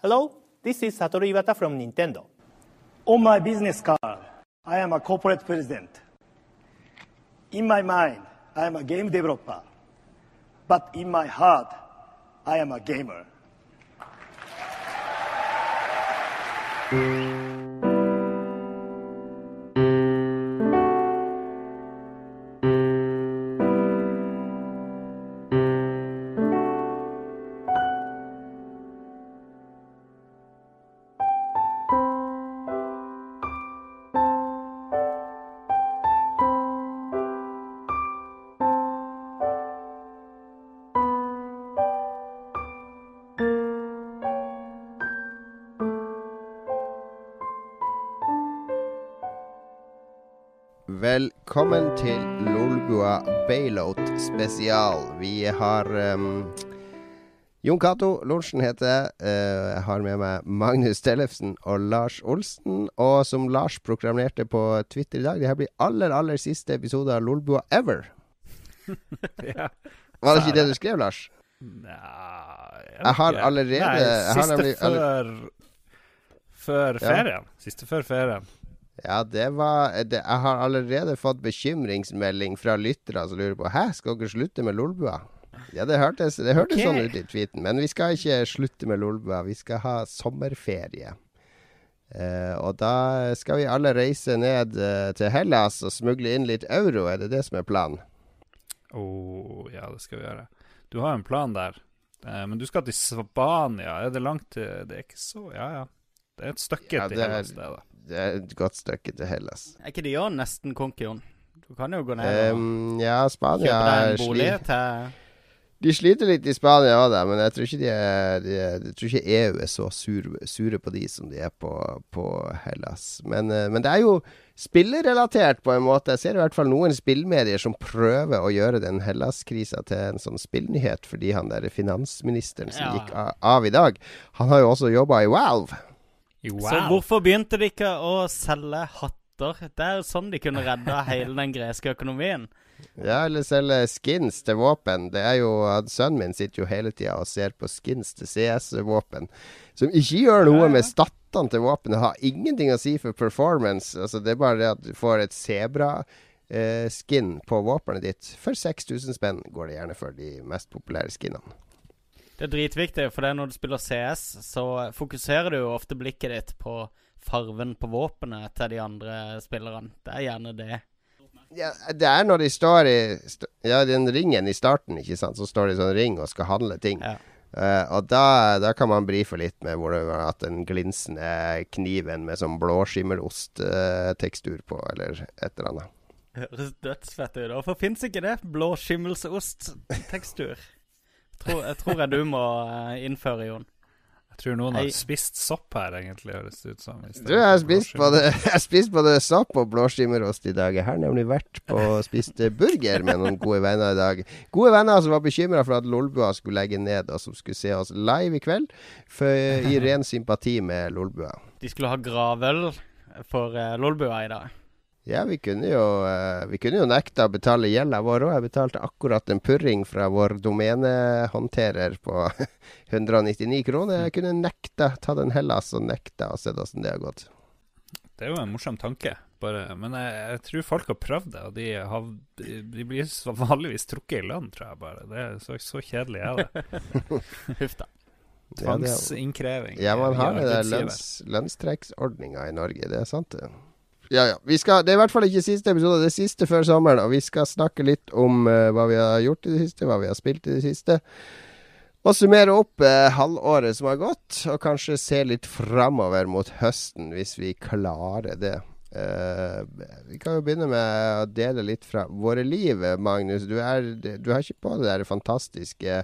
Hello, this is Satoru Iwata from Nintendo. On my business card, I am a corporate president. In my mind, I am a game developer. But in my heart, I am a gamer. Velkommen til Lolbua Bailout spesial. Vi har um, Jon Cato Lorentzen heter. Uh, jeg har med meg Magnus Tellefsen og Lars Olsen. Og som Lars proklamerte på Twitter i dag, det her blir aller, aller siste episode av Lolbua ever. ja. Var det ikke det du skrev, Lars? Nja jeg, Jeg har allerede- Nei, jeg har Siste nemlig- før Før Ja. ferien. Siste før ferien. Ja, det var det, Jeg har allerede fått bekymringsmelding fra lyttere som lurer på Hæ, skal dere slutte med Lolbua? Ja, det hørtes, det hørtes okay. sånn ut i tweeten. Men vi skal ikke slutte med Lolbua. Vi skal ha sommerferie. Eh, og da skal vi alle reise ned eh, til Hellas og smugle inn litt euro. Er det det som er planen? Å, oh, ja, det skal vi gjøre. Du har en plan der. Eh, men du skal til Spania. Er det langt til Det er ikke så Ja, ja. Det er et stykke Ja, til Hellas, det, da. Det er et godt stykke til Hellas. Er ikke de jo nesten konkurren? Du kan jo gå ned og Um, ja, Spania kjøpe deg en bolig til De sliter litt i Spania òg, men jeg tror ikke, de er, de er, jeg tror ikke EU er så sur, sure på de som de er på, på Hellas. Men, eh, men det er jo spillerelatert på en måte. Jeg ser i hvert fall noen spillmedier som prøver å gjøre den Hellas-krisa til en sånn spillnyhet, fordi han der finansministeren som Ja. gikk av i dag, han har jo også jobba i Valve. Wow. Så hvorfor begynte de ikke å selge hatter? Det er jo sånn de kunne redda hele den greske økonomien. Ja, eller selge skins til våpen. Det er jo Sønnen min sitter jo hele tida og ser på skins til CS-våpen, som ikke gjør noe med stattene til våpenet. Det har ingenting å si for performance. Altså, det er bare det at du får et sebra-skin på våpenet ditt. For 6000 spenn går det gjerne for de mest populære skinnene. Det er dritviktig, for det når du spiller CS, så fokuserer du jo ofte blikket ditt på farven på våpenet til de andre spillerne. Det er gjerne det. Ja, det er når de står i st Ja, den ringen i starten, ikke sant. Så står de i sånn ring og skal handle ting. Ja. Uh, og da, da kan man brife litt med hvor det at den glinsende kniven med sånn blåskimmelost-tekstur på, eller et eller annet. Høres dødsfett ut. Hvorfor fins ikke det? Blå skimmelsost-tekstur. Tror, jeg tror jeg du må eh, innføre, Jon. Jeg tror noen har spist sopp her, egentlig, høres det ut som. Du, jeg har spist både, jeg spist både sopp og blåskimmerost i dag. Jeg har nemlig vært på og spist eh, burger med noen gode venner i dag. Gode venner som var bekymra for at Lolbua skulle legge ned, og som skulle se oss live i kveld, for, i ren sympati med Lolbua. De skulle ha gravøl for uh, Lolbua i dag. Ja, vi kunne jo, eh, vi kunne jo nekta å betale gjelda vår òg. Jeg betalte akkurat en purring fra vår domenehåndterer på 199 kroner. Jeg kunne nekta ta den Hellas og nekta og se åssen det har gått. Det er jo en morsom tanke, bare. Men jeg, jeg tror folk har prøvd det, og de, har, de, blir så vanligvis trukket i lønn, tror jeg bare. Det er så, så kjedelig er det. Huff da. Tvangsinnkreving. Ja, man har den lønns, lønnstrekksordninga i Norge. Det er sant, det. Ja, ja. Skal, det er i hvert fall ikke siste episode, det er siste før sommeren. Og vi skal snakke litt om uh, hva vi har gjort i det siste, hva vi har spilt i det siste. Og summere opp uh, halvåret som har gått, og kanskje se litt framover mot høsten, hvis vi klarer det. Eh, vi kan jo begynne med å dele litt fra våre liv, eh, Magnus. Du, er, du har ikke på det der fantastiske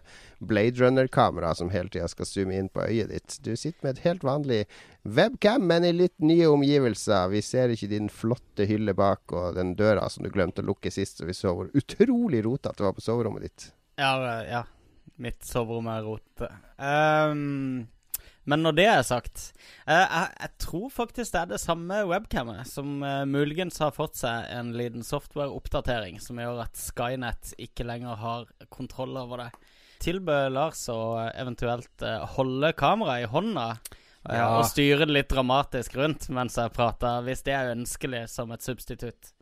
Blade Runner-kameraet som hele tida skal zoome inn på øyet ditt. Du sitter med et helt vanlig webcam, men i litt nye omgivelser. Vi ser ikke din flotte hylle bak og den døra som du glemte å lukke sist, så vi så hvor utrolig rotete det var på soverommet ditt. Ja, ja. Mitt soverom er rote. Ehm, men når det er sagt eh, jeg, jeg tror faktisk det er det samme webcamet som eh, muligens har fått seg en liten software-oppdatering som gjør at Skynet ikke lenger har kontroll over det. tilbød Lars å eventuelt eh, holde kameraet i hånda eh, Ja. og styre det litt dramatisk rundt mens jeg prater, hvis det er ønskelig som et substitutt.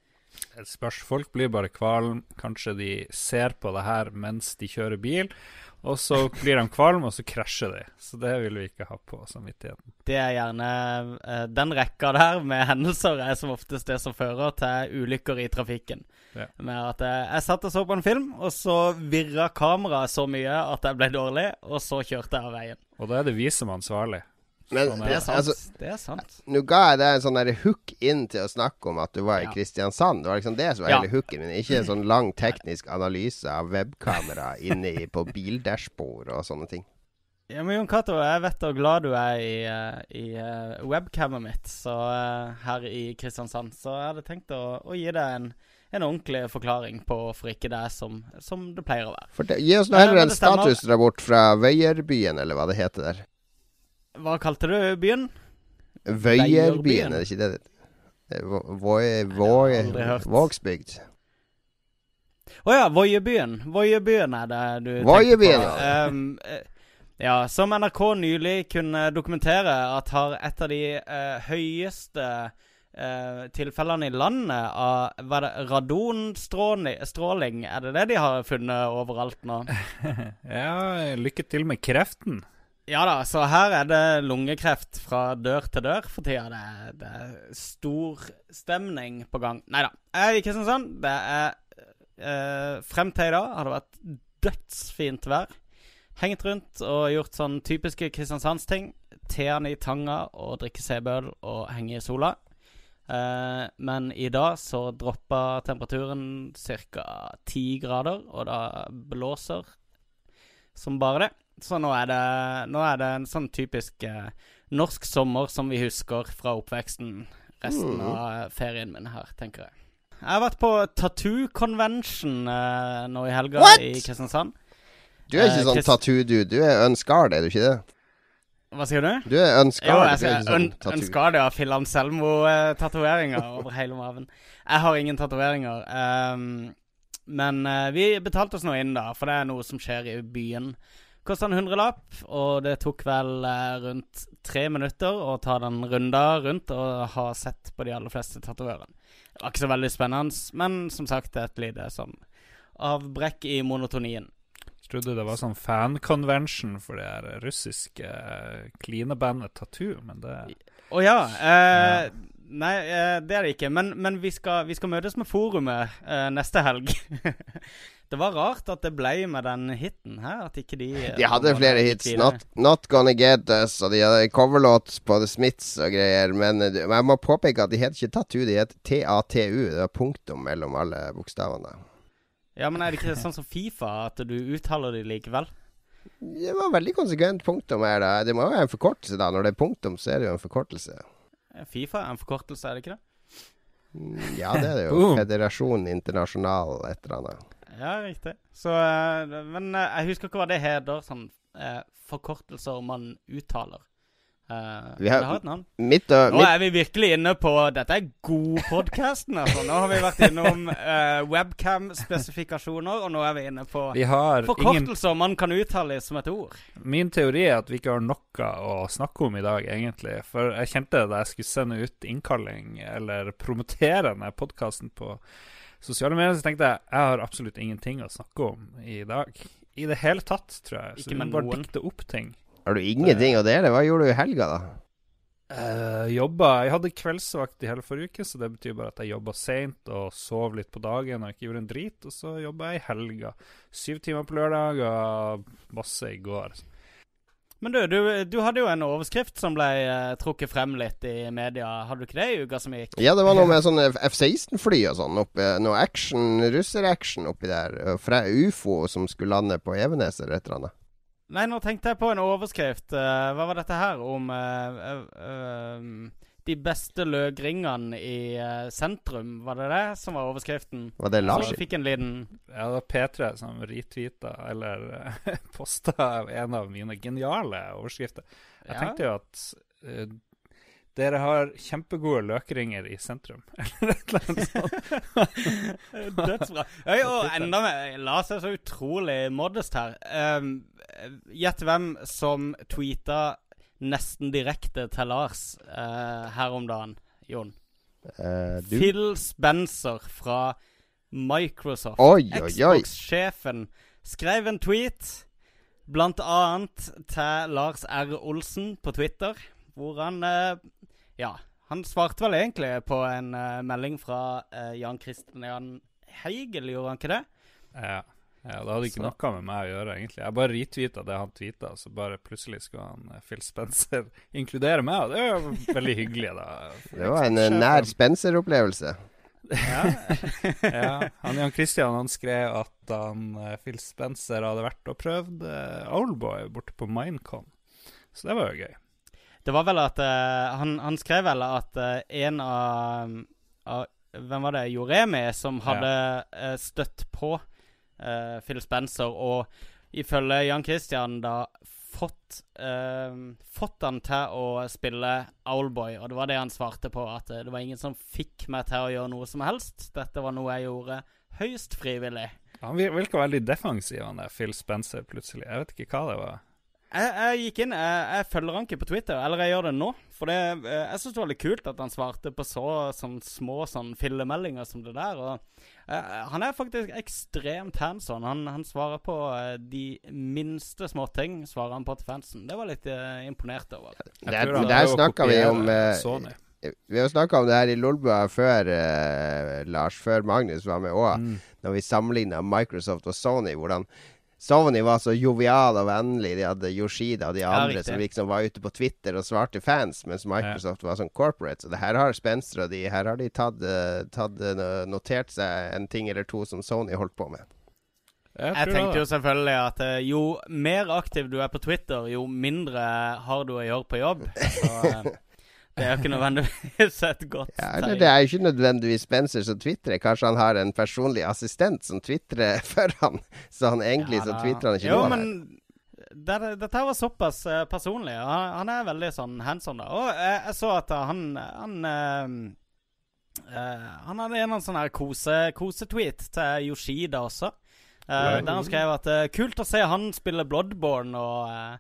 Det spørs. Folk blir bare kvalm. Kanskje de ser på det her mens de kjører bil, og så blir de kvalm, og så krasjer de. Så det vil vi ikke ha på samvittigheten. Det er gjerne uh, Den rekka der med hendelser er som oftest det som fører til ulykker i trafikken. Ja. Med at jeg, jeg satt og så på en film, og så virra kameraet så mye at jeg ble dårlig, og så kjørte jeg av veien. Og da er det vi som er ansvarlig. Men Det er sant. altså, det er sant. nå ga jeg deg en sånn hook inn til å snakke om at du var i Ja. Kristiansand. Det var liksom det som var Ja. hele hooken min. Ikke en sånn lang teknisk analyse av webkamera inne i, på bildashbord og sånne ting. Ja, men Jon Cato, jeg vet hvor glad du er i, eh, i eh, webcamet mitt så, eh, her i Kristiansand. Så jeg hadde tenkt å, å gi deg en, en ordentlig forklaring på hvorfor ikke det er som, som det pleier å være. Det, gi oss nå heller en statusrapport fra Vøyerbyen, eller hva det heter der. Hva kalte du byen? Vøyerbyen, er det ikke det Vågsbygd. Å ja, Voiebyen. Voiebyen er det du Voiebyen, tenker på. ja. Ehm, eh, ja, som NRK nylig kunne dokumentere at har et av de uh, høyeste uh, tilfellene i landet av hva er det, radonstråling. Er det det de har funnet overalt nå? Ja, lykke til med kreften. Ja da, så her er det lungekreft fra dør til dør for tida. Det, er- det er stor stemning på gang. Nei da. Jeg er i Kristiansand. Det er eh, Frem til i dag har det vært dødsfint vær. Hengt rundt og gjort sånn typiske kristiansandsting. Teene i tanga og drikke CB-øl og henge i sola. Eh, men i dag så droppa temperaturen ca. ti grader, og da blåser som bare det. Så nå er det, nå er det en sånn typisk eh, norsk sommer som vi husker fra oppveksten resten Mm. av ferien min her, tenker jeg. Jeg har vært på Tattoo Convention eh, nå i helga What? i Kristiansand. Du er ikke Eh, sånn Chris- tattoo-dude. Du er unscarred, er du ikke det? Hva sier du? Du er Jo, unscarred. jeg er ikke sånn ønsker det av Phil Anselmo-tatoveringer over hele maven. Jeg har ingen tatoveringer. Um, men uh, vi betalte oss nå inn, da, for det er noe som skjer i byen. Kosta en hundrelapp, og det tok vel eh, rundt tre minutter å ta den runda rundt og ha sett på de aller fleste tatovørene. Det var ikke så veldig spennende, men som sagt, et lite sånn avbrekk i monotonien. Jeg trodde det var sånn fan-convention for det her russiske klinebandet Tattoo, men det Å ja. Eh, Nei, eh, det er det ikke. Men, men vi, skal, vi skal møtes med forumet eh, neste helg. det var rart at det ble med den hiten her. At ikke de eh, De hadde flere hits. Not, not Gonna Get Us, og de hadde coverlåt på The Smiths og greier. Men, eh, men jeg må påpeke at de het ikke Tattoo, de het TATU. Det var punktum mellom alle bokstavene. Ja, men er det ikke sånn som Fifa, at du uttaler de likevel? Det var veldig konsekvent punktum her, da. Det må jo være en forkortelse, da. Når det er punktum, så er det jo en forkortelse. Fifa er en forkortelse, er det ikke det? Mm, Ja, det er det jo. Federasjon Internasjonal, et eller annet. Ja, riktig. Så, eh, men eh, jeg husker ikke hva det heter. Sånn eh, forkortelser man uttaler. Uh, Vi har- et navn. Mitt og Nå mitt, er vi virkelig inne på Dette er god podkasten, altså. Nå har vi vært innom uh, webcam-spesifikasjoner, og nå er vi inne på Vi forkortelser ingen man kan uttale som et ord. Min teori er at vi ikke har noe å snakke om i dag, egentlig. For jeg kjente da jeg skulle sende ut innkalling eller promotere denne podkasten på sosiale medier, så tenkte jeg jeg har absolutt ingenting å snakke om i dag. I det hele tatt, tror jeg. Så Ikke vi må bare noen. dikte opp ting. har du ingenting å dele? Hva gjorde du i helga, da? Uh, jobba Jeg hadde kveldsvakt i hele forrige uke, så det betyr bare at jeg jobba seint og sov litt på dagen og ikke gjorde en drit. Og så jobba jeg i helga. Syv timer på lørdag og masse i går. Men du, du, du hadde jo en overskrift som ble uh, trukket frem litt i media. Hadde du ikke det i uka som gikk? Ja, det var noe med sånne F-16-fly og sånn. Oppe, noe action, russeraction oppi der. øh, Fra ufo som skulle lande på Evenes eller et eller annet. Nei, nå tenkte jeg på en overskrift. Uh, hva var dette her? Om uh, eh, eh, de beste løkringene i uh, sentrum. Var det det som var overskriften? Var det Lars? Så fikk en liten Ja, det var P3 som retweeta eller uh, posta en av mine geniale overskrifter. Jeg Ja. tenkte jo at uh, dere har kjempegode løkringer i sentrum. Eller et eller annet sånt. Dødsbra. Oi, og enda mer Lars er så utrolig modest her. Um, Gjett hvem som tweeta nesten direkte til Lars uh, her om dagen, Jon? Uh, du? Phil Spencer fra Microsoft. Xbox-sjefen skrev en tweet blant annet til Lars R. Olsen på Twitter, hvor han uh, Ja, han svarte vel egentlig på en melding fra Jan Christian Heigel, gjorde han ikke det? Ja. Ja, Det hadde ikke Så- noe med meg å gjøre, egentlig. Jeg bare retweeta det han tweeta, så bare plutselig skulle han eh, Phil Spencer inkludere meg, og det er jo veldig hyggelig, da. Det var en eh, nær Spencer-opplevelse. Ja. ja. Han Jan Christian han skrev at han, eh, Phil Spencer hadde vært og prøvd uh, Owlboy borte på Minecon. Så det var jo gøy. Det var vel at uh, han, han skrev vel at uh, en av, av Hvem var det? Joremi, som hadde eh, støtt på eh, Phil Spencer, og ifølge Jan Christian da fått uh, Fått han til å spille Owlboy, og det var det han svarte på, at eh, det var ingen som fikk meg til å gjøre noe som helst. Dette var noe jeg gjorde høyst frivillig. Han vir- virka veldig defensiv, han der Phil Spencer, plutselig. Jeg vet ikke hva det var. Jeg, jeg gikk inn, jeg, jeg følger han ikke på Twitter, eller jeg gjør det nå. For det, jeg syns det var litt kult at han svarte på så sånn, små sånn fillemeldinger som det der. Og, eh, han er faktisk ekstremt hands on. Han, han svarer på uh, de minste småting svarer han på til fansen. Det var litt uh, imponert over. Det, Der, det å snakka vi om eh, Sony. Vi har snakka om det her i Lolbua før, eh, Lars, før Magnus var med òg. Mm. Når vi sammenligna Microsoft og Sony. Hvordan Sony var så jovial og vennlig. De hadde Yoshida og de andre ja, som liksom var ute på Twitter og svarte fans, mens Microsoft var sånn corporate. Så det her har Spencer og de Her har de tatt, eh, tatt eh, notert seg en ting eller to som Sony holdt på med. Jeg, Jeg tenkte jo selvfølgelig at eh, jo mer aktiv du er på Twitter, jo mindre har du å gjøre på jobb. Så det er jo ikke nødvendigvis et godt Ja, eller det er jo ikke nødvendigvis Spencer som tvitrer. Kanskje han har en personlig assistent som tvitrer for han. Så han egentlig Ja, så tvitrer han ikke jo, noe. men der, dette var såpass uh, personlig. Han, han er veldig sånn hands on. da. Og jeg, jeg så at eh, han Han, uh, uh, han hadde en sånn her kose, kosetweet til Yoshida også. eh, der han skrev at eh, 'kult å se han spille Bloodborne', og eh,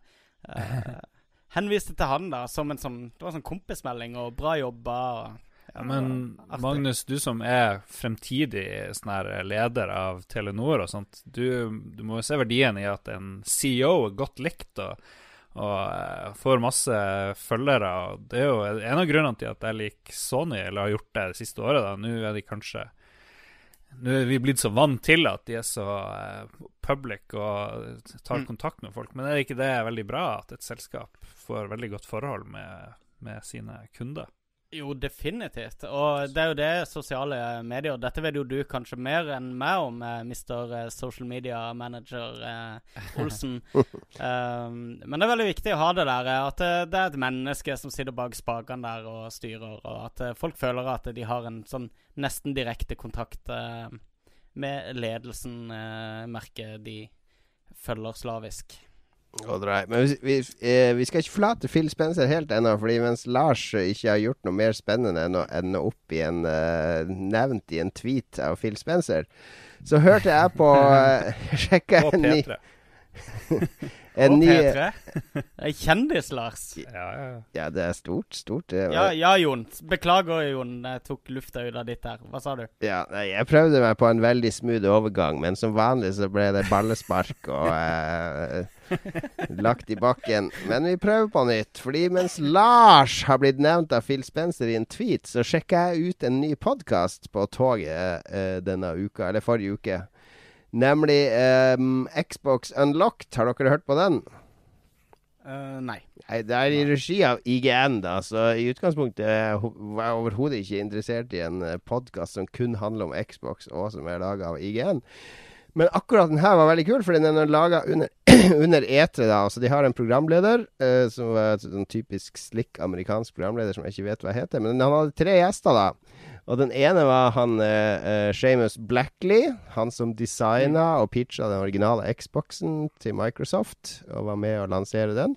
eh, henviste til han da som en sånn Det var en sånn kompismelding, og bra jobba. Og, ja, Men artig. Magnus, du som er fremtidig sånn her leder av Telenor og sånt, du, du må jo se verdien i at en CEO er godt likt og, og eh, får masse følgere. og Det er jo en av grunnene til at jeg liker Sony, eller har gjort det det siste året. da. Nå er de kanskje Nå er vi blitt så vant til at de er så eh, public og tar Mm. kontakt med folk. Men er det ikke det veldig bra at et selskap får veldig godt forhold med, med sine kunder? Jo, definitivt. Og det er jo det sosiale medier Dette vet jo du kanskje mer enn meg om, mister Mr. eh, Social Media Manager eh, Olsen. um, men det er veldig viktig å ha det der. eh, At eh, det er et menneske som sitter bak spakene der og styrer. Og at eh, folk føler at de har en sånn nesten direkte kontakt eh, med ledelsen, eh, merker de følger slavisk. Alright. Men vi, vi, eh, vi skal ikke forlate Phil Spencer helt ennå, fordi mens Lars ikke har gjort noe mer spennende enn å ende opp i en eh, nevnt i en tweet av Phil Spencer, så hørte jeg på eh, Sjekka en ny, P3. En og P3. Eh, Kjendis, Lars. Ja, ja, ja. Det er stort. Stort. Det, Ja, ja, Jon. Beklager, Jon. Jeg tok lufta ut av ditt her. Hva sa du? Ja, jeg prøvde meg på en veldig smooth overgang, men som vanlig så ble det ballespark og eh, lagt i bakken. Men vi prøver på nytt, fordi mens Lars har blitt nevnt av Phil Spencer i en tweet, så sjekka jeg ut en ny podkast på toget eh, denne uka, eller forrige uke. Nemlig um, Xbox Unlocked. Har dere hørt på den? Uh, nei. Nei, det er i regi av IGN, da, så i utgangspunktet eh, var jeg overhodet ikke interessert i en podkast som kun handler om Xbox, og som er laga av IGN. Men akkurat den her var veldig kul, fordi den er laga under, under E3. da, altså De har en programleder, eh, som er en sånn typisk slick amerikansk programleder som jeg ikke vet hva heter. Men han hadde tre gjester, da. Og den ene var han eh, eh, Seamus Blackley. Han som designa og pitcha den originale Xboxen til Microsoft, og var med å lansere den.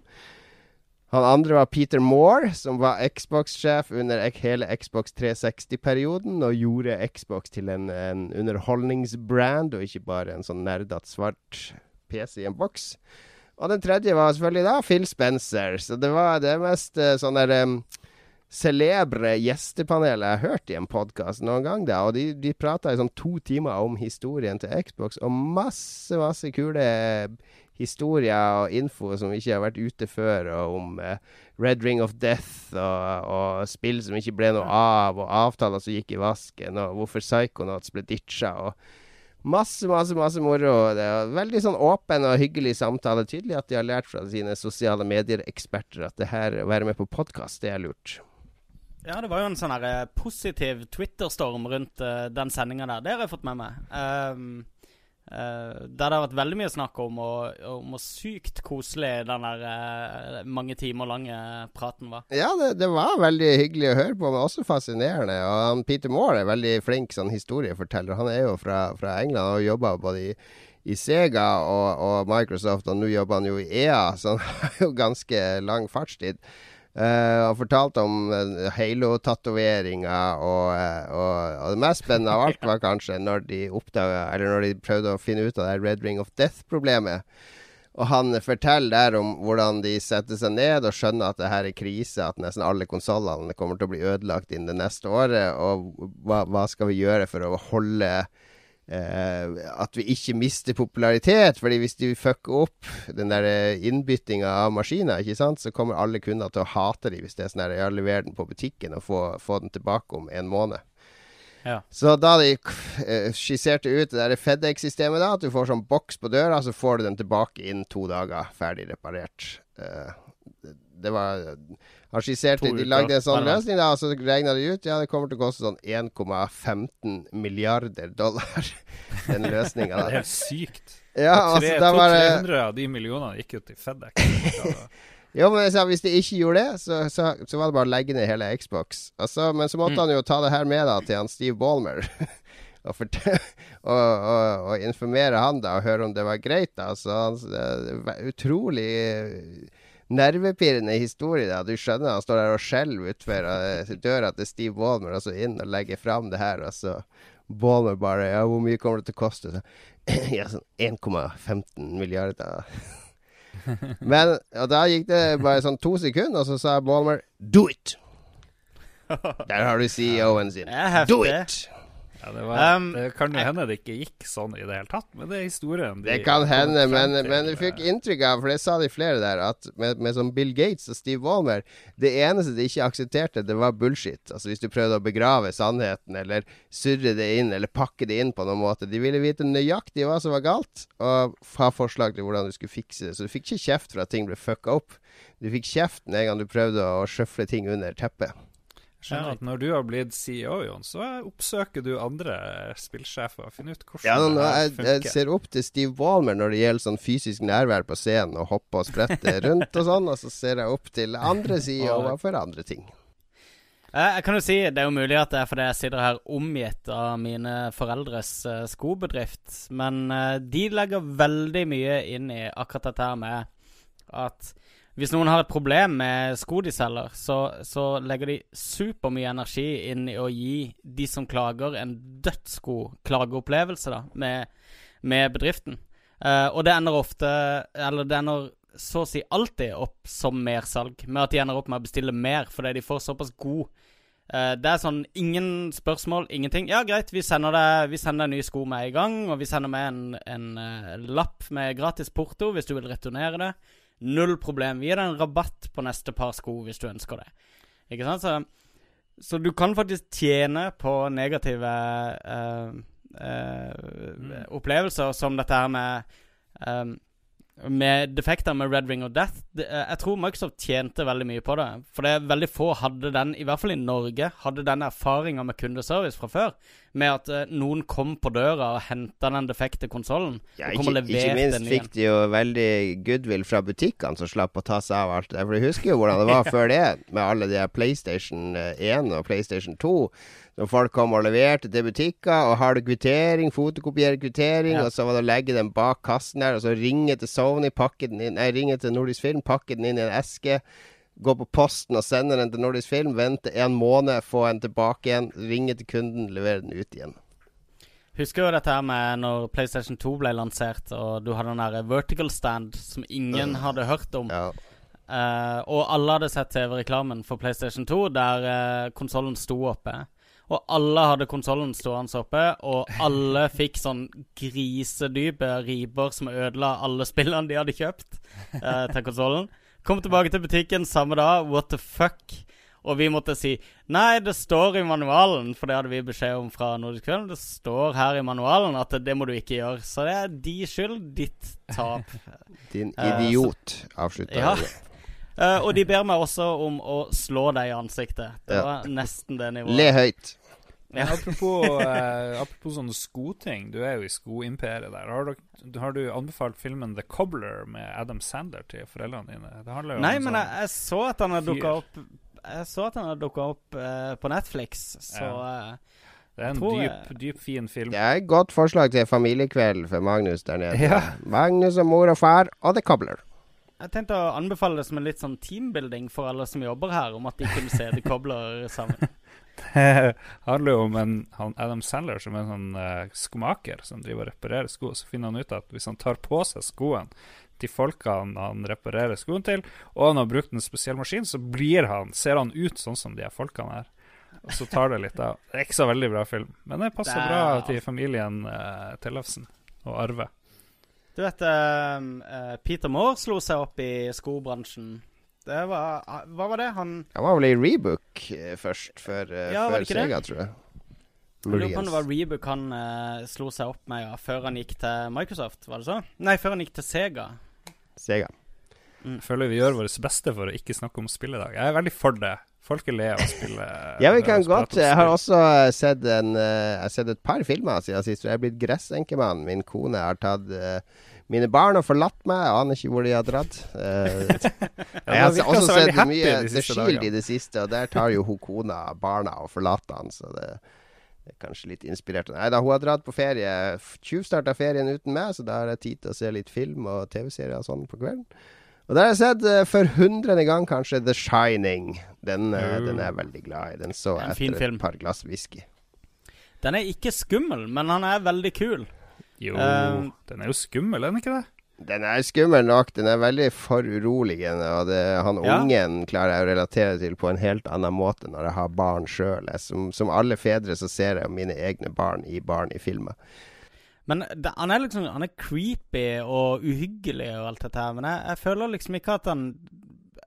Han andre var Peter Moore, som var Xbox-sjef under hele Xbox 360-perioden, og gjorde Xbox til en, en underholdningsbrand, og ikke bare en sånn nerdete svart PC i en boks. Og den tredje var selvfølgelig da Phil Spencer. Så det var det mest eh, sånn der em, celebre gjestepanelet jeg har hørt i en podkast noen gang. da, Og de, de prata i sånn to timer om historien til Xbox, og masse, masse kule historier og info som ikke har vært ute før, og om eh, Red Ring of Death og, og spill som ikke ble noe av, og avtaler som gikk i vasken, og hvorfor Psychonauts ble ditcha. og Masse, masse masse moro. Det er veldig sånn åpen og hyggelig samtale. Tydelig at de har lært fra sine sosiale medier-eksperter at det her å være med på podkast, det er lurt. Ja, det var jo en sånn her eh, positiv Twitter-storm rundt uh, den sendinga der. Det har jeg fått med meg. Um, uh, der det har vært veldig mye snakk om, og, om sykt koselig den der uh, mange timer lange praten var. Ja, det, det var veldig hyggelig å høre på, men også fascinerende. Og han, Peter Moore er veldig flink sånn historieforteller. Han er jo fra, fra England og jobba både i, i Sega og, og Microsoft, og nå jobber han jo i EA, så han har jo ganske lang fartstid. Uh, og fortalte om uh, halo-tatoveringer. og, uh, og, og det mest spennende av alt var kanskje når de oppdaga Eller når de prøvde å finne ut av det Red Ring of Death-problemet. Og han forteller der om hvordan de setter seg ned og skjønner at det her er krise, at nesten alle konsollene kommer til å bli ødelagt innen det neste året, og hva, hva skal vi gjøre for å holde Eh, at vi ikke mister popularitet. Fordi hvis de fucker opp den der eh, innbyttinga av maskiner, ikke sant, så kommer alle kunder til å hate dem hvis det er sånn her ja, lever den på butikken og få, få den tilbake om en måned. Ja. Så da de eh, skisserte ut det der FedEx-systemet, da, at du får sånn boks på døra, så får du den tilbake innen to dager, ferdig reparert. Eh, det, det var Han skissert To De lagde en sånn løsning, da, og så regna de ut. Ja, det kommer til å koste sånn 1,15 milliarder dollar, den løsninga Det er helt sykt. Ja, altså, da var det 200-300 av de millionene gikk jo til FedEx. Jo, men sa, hvis de ikke gjorde det, så, så, så var det bare å legge ned hele Xbox. Altså, men så måtte Mm. han jo ta det her med da til han Steve Ballmer. og, og, og, og informere han da, og høre om det var greit. da. Så han, det var utrolig nervepirrende historie. da. Du skjønner, han står der og skjelver utfor eh, døra til Steve Ballmer, og så inn og legger fram det her. Og så Ballmer bare Ja, hvor mye kommer det til å koste? Så, ja, sånn 1,15 milliarder. Men og da gikk det bare sånn to sekunder, og så sa Ballmer Do it! Der har du CEO-en sin. Do it! Ja, det, var, Um, det kan jo hende det ikke gikk sånn i det hele tatt, men det er historien. de Det kan hende, men, men du fikk eh, inntrykk av, for det sa de flere der, at med, med sånn Bill Gates og Steve Walmer Det eneste de ikke aksepterte, det var bullshit. Altså Hvis du prøvde å begrave sannheten, eller surre det inn, eller pakke det inn på noen måte. De ville vite nøyaktig hva som var galt, og ha forslag til hvordan du skulle fikse det. Så du fikk ikke kjeft for at ting ble fucka opp. Du fikk kjeft en gang du prøvde å sjøfle ting under teppet. Jeg ja. at når du har blitt CEO, Jon, så oppsøker du andre spillsjefer og finner ut hvordan Ja, nå, det jeg, jeg funker. ser opp til Steve Walmer når det gjelder sånn fysisk nærvær på scenen og hoppe og sprette rundt og sånn, og så ser jeg opp til andre CEO-er for andre ting. Eh, Jeg kan jo si, Det er jo mulig at det er fordi jeg sitter her omgitt av mine foreldres eh, skobedrift, men eh, de legger veldig mye inn i akkurat dette her med at hvis noen har et problem med sko de selger, så, så legger de supermye energi inn i å gi de som klager, en dødsgod klageopplevelse da, med, med bedriften. Uh, og det ender ofte Eller det ender så å si alltid opp som mersalg, med at de ender opp med å bestille mer fordi de får såpass god uh, Det er sånn ingen spørsmål, ingenting. Ja, greit, vi sender deg Vi nye sko med en gang, og vi sender med en, en uh, lapp med gratis porto hvis du vil returnere det. Null problem. Vi gir deg en rabatt på neste par sko hvis du ønsker det. Ikke sant? Så, så du kan faktisk tjene på negative uh, eh, opplevelser som dette her med um, med defekter med Red Ring of Death. Det, jeg tror Microsoft tjente veldig mye på det. For det er veldig få hadde den, i hvert fall i Norge, hadde den erfaringa med kundeservice fra før. Med at eh, noen kom på døra og henta den defekte konsollen. Ja, og kom og ikke, ikke minst den fikk de jo veldig goodwill fra butikkene som slapp å ta seg av alt det. For du husker jo hvordan det var før det, med alle de PlayStation 1 og PlayStation 2. Når folk kom og leverte til butikker, og har du kvittering, fotokopiere kvittering, Ja. og så var det å legge den bak kassen der, og så ringe til Sony, pakke den inn, nei, ringe til Nordisk Film, pakke den inn i en eske. Gå på posten og sende den til Nordisk Film, vente en måned, få den tilbake igjen, ringe til kunden, levere den ut igjen. Husker jo dette her med når PlayStation 2 ble lansert, og du hadde den der vertical stand som ingen hadde hørt om. Ja. Uh, og alle hadde sett TV-reklamen for PlayStation 2 der uh, konsollen sto oppe. Og alle hadde konsollen stående oppe, og alle fikk sånn grisedype riper som ødela alle spillene de hadde kjøpt uh, til konsollen. Kom tilbake til butikken samme dag. What the fuck? Og vi måtte si nei, det står i manualen, for det hadde vi beskjed om fra Nordisk Kveld. Det står her i manualen at det må du ikke gjøre. Så det er de skyld. Ditt tap. Din idiot, idiot, avslutta Ja. Eh, og de ber meg også om å slå deg i ansiktet. Det Ja. var nesten det nivået. Le høyt. Men apropos, eh, apropos sånne skoting, du er jo i skoimperiet der. Har du, har du anbefalt filmen The Cobbler med Adam Sandler til foreldrene dine? Det jo Nei, om men sånn, jeg, jeg så at han hadde dukka opp Jeg så at han hadde dukka opp eh, på Netflix, så ja. Det er en dyp, dyp, fin film. Det er et godt forslag til familiekveld for Magnus der nede. Ja. Magnus og mor og far og The Cobbler. jeg tenkte å anbefale det som en litt sånn teambuilding for alle som jobber her, om at de kunne se The Cobbler sammen. Det handler jo om en, han Adam Sandler som er en sånn uh, skomaker som driver og reparerer sko. Så finner han ut at hvis han tar på seg skoene til folkene han reparerer skoene til, og han har brukt en spesiell maskin, så blir han, ser han ut sånn som de her folkene her. Og så tar det litt av. Det er ikke så veldig bra film, men det passer Det er- bra til familien uh, Tellefsen og Arve. Du vet eh, Peter Moore slo seg opp i skobransjen. Det var ah, Hva var det? Han Han var vel i Rebook eh, først, før, eh, Ja, før det? Sega, tror jeg. Jeg lurer på om det var Rebook han uh, slo seg opp med ja, før han gikk til Microsoft, var det så? Nei, før han gikk til Sega. Sega. Mm. føler vi gjør vårt beste for å ikke snakke om spill i dag. Jeg er veldig for det. Folk er lei av å spille. Ja, vi kan godt. Jeg har også sett, en, uh, jeg har sett et par filmer siden sist. og Jeg er blitt gressenkemann. Min kone har tatt eh, mine barn har forlatt meg. Jeg aner ikke hvor de har dratt. Eh, jeg har også sett mye The Shield i det siste, og der tar jo hun kona barna og forlater han, så det er kanskje litt inspirert. Nei da, hun har dratt på ferie. Tjuvstarta ferien uten meg, så da har jeg tid til å se litt film og TV-serier og sånn på kvelden. Og der har jeg sett uh, for hundrede gang kanskje The Shining. Den, uh, mm. den er jeg veldig glad i. Den så jeg etter et par glass whisky. Den er ikke skummel, men han er veldig kul. Jo, Um, den er jo skummel, er den ikke det? Den er skummel nok. Den er veldig foruroligende. Og det, han Ja. ungen klarer jeg å relatere til på en helt annen måte når jeg har barn sjøl. Som, som alle fedre så ser jeg mine egne barn i barn i filmer. Men det, han er liksom Han er creepy og uhyggelig og alt dette her, men jeg, jeg føler liksom ikke at han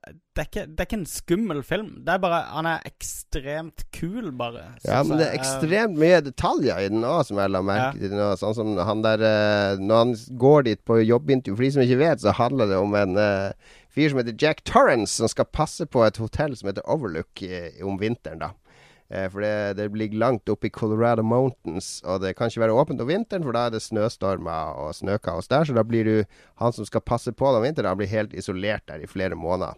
det er, ikke, det er ikke en skummel film. Det er bare Han er ekstremt kul, bare. Ja, men det er ekstremt mye detaljer i den òg, som jeg la merke til Ja. Sånn som han der eh, Når han går dit på jobbintervju For de som ikke vet, så handler det om en uh, fyr som heter Jack Torrance, som skal passe på et hotell som heter Overlook eh, om vinteren, da. Eh, for det, det ligger langt oppe i Colorado Mountains, og det kan ikke være åpent om vinteren, for da er det snøstormer og snøkaos der. Så da blir du Han som skal passe på deg om vinteren, han blir helt isolert der i flere måneder.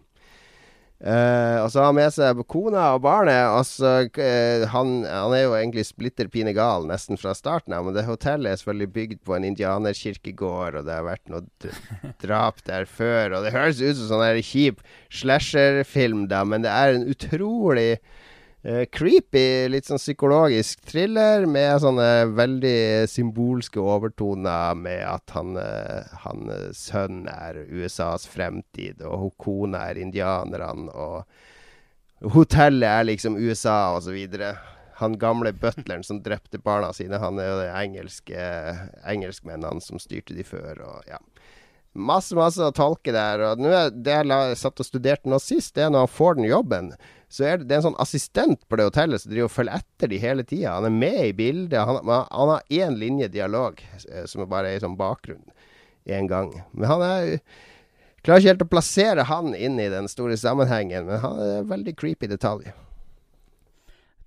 Eh, og så har han med seg kona og barnet. Og så, eh, han, han er jo egentlig splitter pine gal nesten fra starten av, men det hotellet er selvfølgelig bygd på en indianerkirkegård, og det har vært noe drap der før. Og det høres ut som sånn kjip slasherfilm, da, men det er en utrolig eh, creepy, litt sånn psykologisk thriller med sånne veldig symbolske overtoner med at han, uh, han eh, sønn er USAs fremtid, og hun kona er indianerne, og hotellet er liksom USA, videre. Han gamle butleren som drepte barna sine, han er jo de engelske engelskmennene som styrte de før, og ja. Masse, masse å tolke der. Og nå er det jeg satt og studerte nå sist, det er når han får den jobben, så er det, det er en sånn assistent på det hotellet som driver og følger etter de hele tida. Han er med i bildet. Han, han har én linje dialog, eh, som er bare er i sånn bakgrunn én gang. Men han er Klarer ikke helt å plassere han inn i den store sammenhengen, men han er veldig creepy detalj.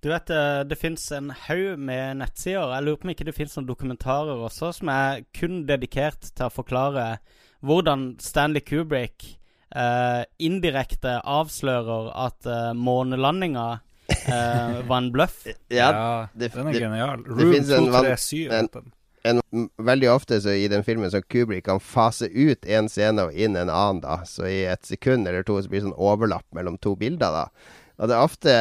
Du vet, eh, det fins en haug med nettsider. Jeg lurer på om ikke det fins noen dokumentarer også som er kun dedikert til å forklare hvordan Stanley Kubrick indirekte avslører at uh, månelandinga eh, var en bløff. Ja, Ja, det- den er det- genial. Room finnes en en- en, veldig ofte så i den filmen så Kubrick kan fase ut en scene og inn en annen, da. Så i et sekund eller to så blir det sånn overlapp mellom to bilder, da. Og det er ofte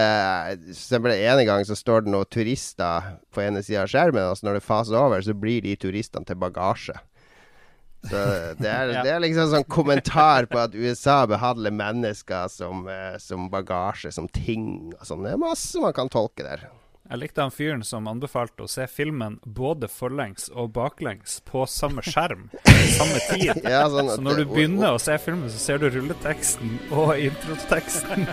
eksempel en gang så står det noen turister på ene sida av skjermen, og så når det faser over, så blir de turistene til bagasje. Så det er, Ja. det er liksom sånn kommentar på at USA behandler mennesker som, eh, som bagasje, som ting og sånn. Det er masse man kan tolke der. Jeg likte han fyren som anbefalte å se filmen både forlengs og baklengs på samme skjerm samme tid. Ja, sånn Så når du begynner å se filmen, så ser du rulleteksten og introteksten.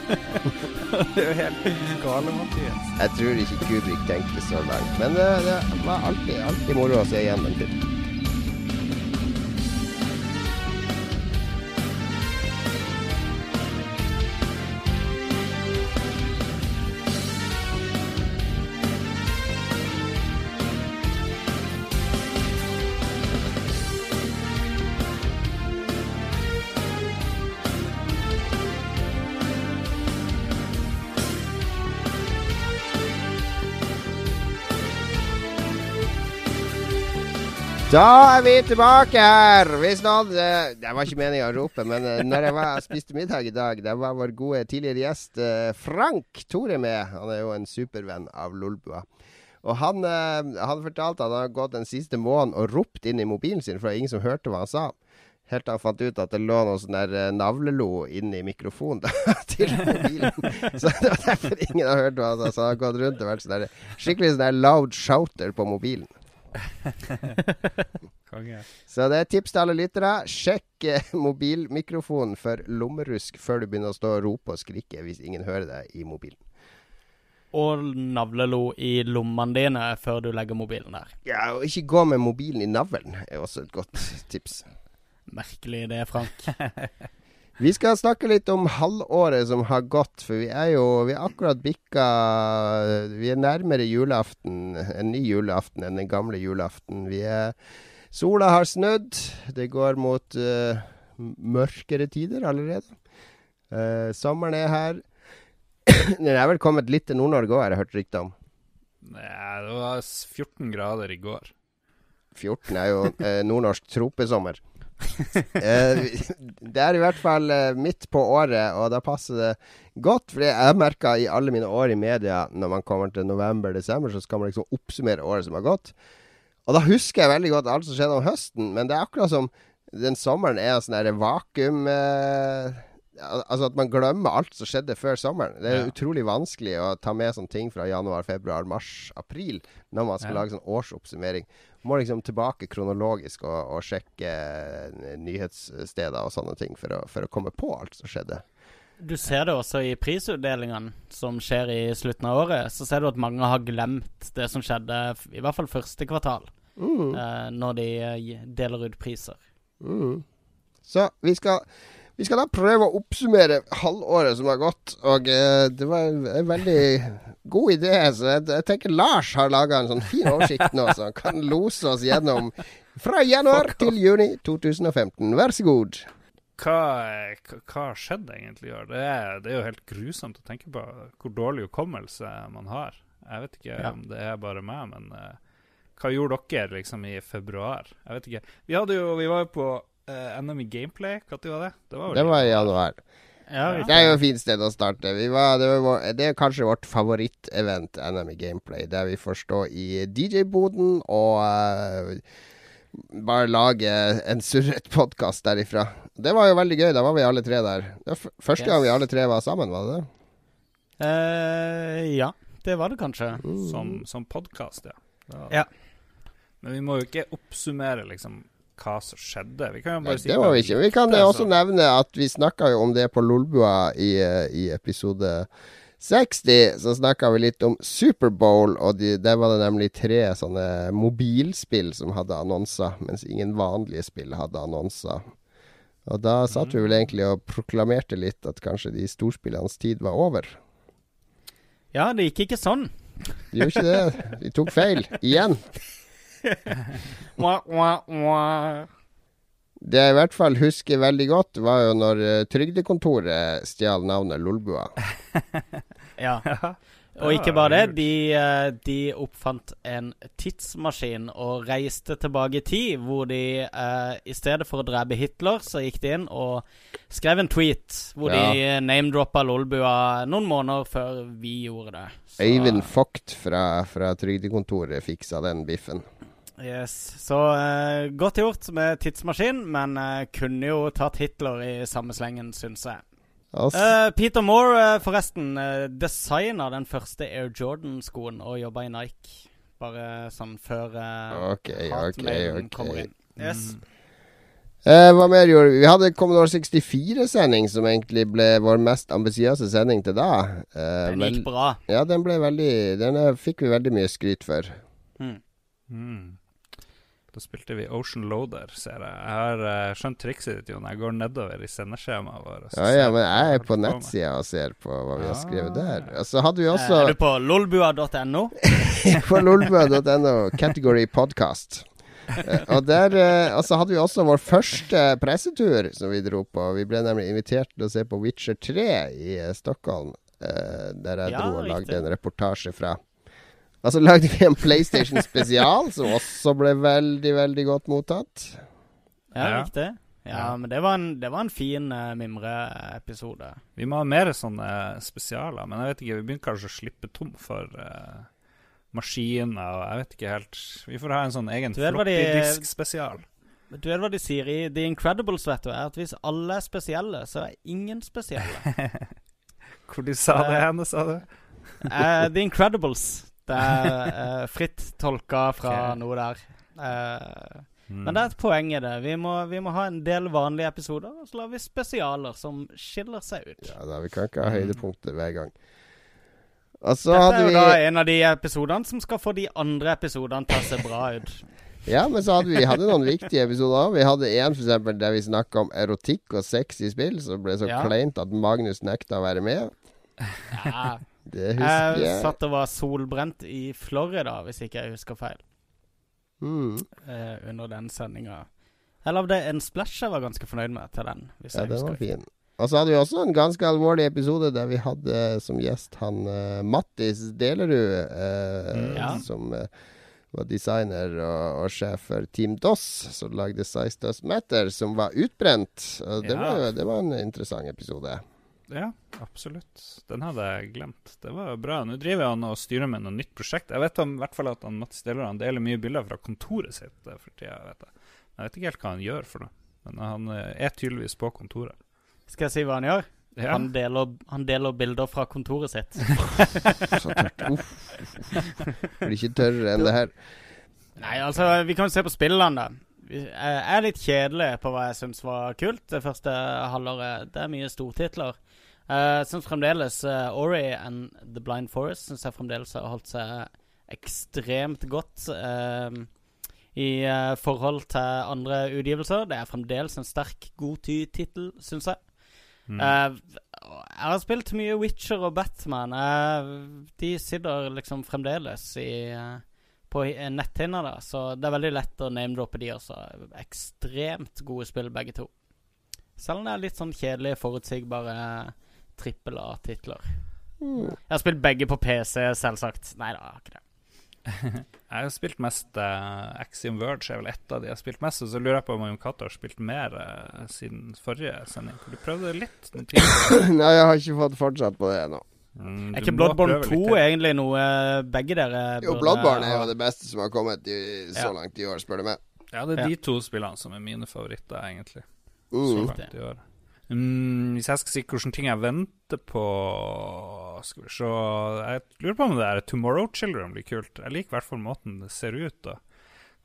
det er jo helt gale, Mathias. Jeg tror ikke Kubrik tenkte så langt. Men det, det var alltid, alltid moro å se igjen den filmen. Da er vi tilbake her! Hvis noen eh, Det var ikke meninga å rope, men eh, når jeg var, spiste middag i dag, det var vår gode tidligere gjest eh, Frank Tore med. Han er jo en supervenn av Lolbua. Og han, han fortalte at han har gått den siste måneden og ropt inn i mobilen sin, for det var ingen som hørte hva han sa. Helt til han fant ut at det lå noe sånn der navlelo inni mikrofonen da, til mobilen. Så det var derfor ingen har hørt hva han sa. Så han har gått rundt og vært sånn der, skikkelig sånn der loud shouter på mobilen. Konge. Så det er et tips til alle lyttere. Sjekk eh, mobilmikrofonen for lommerusk før du begynner å stå og rope og skrike hvis ingen hører deg i mobilen. Og navlelo i lommene dine før du legger mobilen der. Ja, og ikke gå med mobilen i navlen er også et godt tips. Merkelig det, Frank. Vi skal snakke litt om halvåret som har gått, for vi er jo Vi er akkurat bikka Vi er nærmere julaften, en ny julaften enn den gamle julaften. Vi er Sola har snudd. Det går mot uh, mørkere tider allerede. Uh, sommeren er her. Den er vel kommet litt til Nord-Norge òg, har jeg hørt rykter om. Nei, det var 14 grader i går. 14 er jo eh, nordnorsk tropesommer. Eh, det er i hvert fall eh, midt på året, og da passer det godt. For jeg har merka i alle mine år i media, når man kommer til november-desember, så skal man liksom oppsummere året som har gått. Og da husker jeg veldig godt alt som skjedde om høsten, men det er akkurat som den sommeren er sånn der vakuum eh, Altså at man glemmer alt som skjedde før sommeren. Det er Ja. utrolig vanskelig å ta med sånne ting fra januar, februar, mars, april når man skal Ja. lage sånn årsoppsummering. Må liksom tilbake kronologisk og, og sjekke eh, nyhetssteder og sånne ting for å, for å komme på alt som skjedde. Du ser det også i prisutdelingene som skjer i slutten av året. Så ser du at mange har glemt det som skjedde i hvert fall første kvartal, Mm. eh, når de eh, deler ut priser. Mm. Så vi skal, vi skal da prøve å oppsummere halvåret som har gått. Og eh, det var en, veldig god idé. Så jeg, jeg tenker Lars har laga en sånn fin oversikt nå, så han kan lose oss gjennom fra januar til juni 2015. Vær så god. Hva, hva, hva har skjedd egentlig i år? Det det er jo helt grusomt å tenke på hvor dårlig hukommelse man har. Jeg vet ikke Ja. om det er bare meg, men eh, hva gjorde dere liksom i februar? Jeg vet ikke. Vi, hadde jo, vi var jo på NM i gameplay. Når var det? Det var, Det var i januar. Ja. Det er jo et fint sted å starte. Vi var, det, var det er kanskje vårt favorittevent, NM i Gameplay, der vi får stå i DJ-boden og uh, bare lage en surret podkast derifra. Det var jo veldig gøy. Da var vi alle tre der. Det var f første Yes. gang vi alle tre var sammen, var det det? Uh, ja, det var det kanskje. Som, som podkast, ja. Ja. Men vi må jo ikke oppsummere liksom hva som skjedde. Vi kan jo Nei, si det må vi ikke. Vi kan det, også så- nevne at vi snakka jo om det på Lolbua i, i episode 60. Så snakka vi litt om Superbowl, og de, der var det nemlig tre sånne mobilspill som hadde annonser, mens ingen vanlige spill hadde annonser. Og da satt vi vel egentlig og proklamerte litt at kanskje de storspillenes tid var over. Ja, det gikk ikke sånn. De gjorde ikke det. De tok feil. Igjen. Det jeg i hvert fall husker veldig godt, var jo når eh, Trygdekontoret stjal navnet Lolbua. Ja. Ja. Og ikke bare det, de, eh, de oppfant en tidsmaskin og reiste tilbake i tid, hvor de eh, i stedet for å drepe Hitler, så gikk de inn og skrev en tweet hvor de name-droppa Lolbua noen måneder før vi gjorde det. Så- Øyvind Vogt fra, fra Trygdekontoret fiksa den biffen. Yes. Så uh, godt gjort med tidsmaskin, men uh, kunne jo tatt Hitler i samme slengen, syns jeg. Eh, Peter Moore, forresten, uh, designa den første Air Jordan-skoen og jobba i Nike. Bare sånn før uh, ok, ok, ok. kommer inn. Yes. Eh, hva mer gjorde vi? Vi hadde Commodore 64-sending, som egentlig ble vår mest ambisiøse sending til da. Eh, Den vel- gikk bra. Ja, den ble veldig Den fikk vi veldig mye skryt for. Mm. Mm. Da spilte vi Ocean Loader, ser jeg. Jeg har uh, skjønt trikset ditt, Jon. Jeg går nedover i sendeskjemaet vårt. Ja, ja, men jeg er på nettsida og ser på hva vi har skrevet der. Og så hadde vi Eh, også er du på lolbua.no? på lolbua.no, category podcast. Eh, og der eh, Og så hadde vi også vår første pressetur som vi dro på. Vi ble nemlig invitert til å se på Witcher 3 i eh, Stockholm. eh, der jeg Ja, dro og riktig. lagde en reportasje fra. Og så lagde vi en PlayStation spesial, som også ble veldig, veldig godt mottatt. Ja, Ja. riktig. Ja, men det var en, det var en fin uh, mimreepisode. Vi må ha mer sånne spesialer, men jeg vet ikke, vi begynner kanskje å slippe tom for uh, maskiner og jeg vet ikke helt Vi får ha en sånn egen floppy-disk-spesial. Du vet hva de sier i The Incredibles, vet du? Er at hvis alle er spesielle, så er ingen spesielle. Hvor de sa det Eh, henne, sa du? uh, The Incredibles. Det er eh, fritt tolka fra okay. noe der. Uh, Mm. Men det er et poeng i det. Vi må, vi må ha en del vanlige episoder, og så lar vi spesialer som skiller seg ut. Ja, da, Vi kan ikke ha høydepunkter hver gang. Altså, Dette hadde er jo vi da en av de episodene som skal få de andre episodene til å se bra ut. Ja, men så hadde vi hadde noen viktige episoder òg. Vi hadde en for eksempel, der vi snakka om erotikk og sex i spill, som ble så Ja. kleint at Magnus nekta å være med. Ja. Det husker Jeg jeg. satt og var solbrent i Florida, hvis ikke jeg husker feil, Mm. eh, under den sendinga. Jeg lagde en splash jeg var ganske fornøyd med til den. Hvis Ja, jeg den var fin. Og så hadde vi også en ganske alvorlig episode der vi hadde som gjest han uh, Mattis Delerud, uh, Mm. Ja. som uh, var designer og, og sjef for Team DOS, som lagde Size Does Matter, som var utbrent. Det, Ja. var, det var en interessant episode. Ja, absolutt. Den hadde jeg glemt. Det var bra. Nå driver han og styrer med noe nytt prosjekt. Jeg vet om, i hvert fall at han Mats Deler han deler mye bilder fra kontoret sitt eh, for tida. Vet jeg. jeg vet ikke helt hva han gjør for noe, men han eh, er tydeligvis på kontoret. Skal jeg si hva han gjør? Ja. Han, deler, han deler bilder fra kontoret sitt. Så tørt. Uff. Blir ikke tørrere enn det her. Nei, altså, vi kan jo se på spillene, da. Jeg er litt kjedelig på hva jeg syns var kult det første halvåret. Det er mye stortitler. Uh, syns fremdeles uh, Ori and The Blind Forest Syns jeg fremdeles har holdt seg ekstremt godt uh, i uh, forhold til andre utgivelser. Det er fremdeles en sterk, god ty-tittel, syns jeg. Mm. Eh, jeg har spilt mye Witcher og Batman. Eh, de sitter liksom fremdeles i eh, på hi- netthinna, da, så det er veldig lett å name-droppe de også. Ekstremt gode spill, begge to. Selv om det er litt sånn kjedelige, forutsigbare trippel A-titler. Mm. Jeg har spilt begge på PC, selvsagt. Nei da, ikke det. Jeg har spilt mest uh, Axiom Verge, er vel ett av de jeg har spilt mest. Og så lurer jeg på om Jon Cato har spilt mer uh, siden forrige sending. Du prøvde litt. Nei, jeg har ikke fått fortsatt på det ennå. Mm, Er ikke Bloodborne 2 egentlig noe begge dere Jo, burde Bloodborne er jo det beste som har kommet i, så Ja. langt i år, spør du meg. Ja, det er Ja. de to spillene som er mine favoritter, egentlig. Så Mm. langt i år. Mm, hvis jeg skal si hvilke ting jeg venter på Skal vi se Jeg lurer på om det er Tomorrow Children blir kult. Jeg liker i hvert fall måten det ser ut. Da.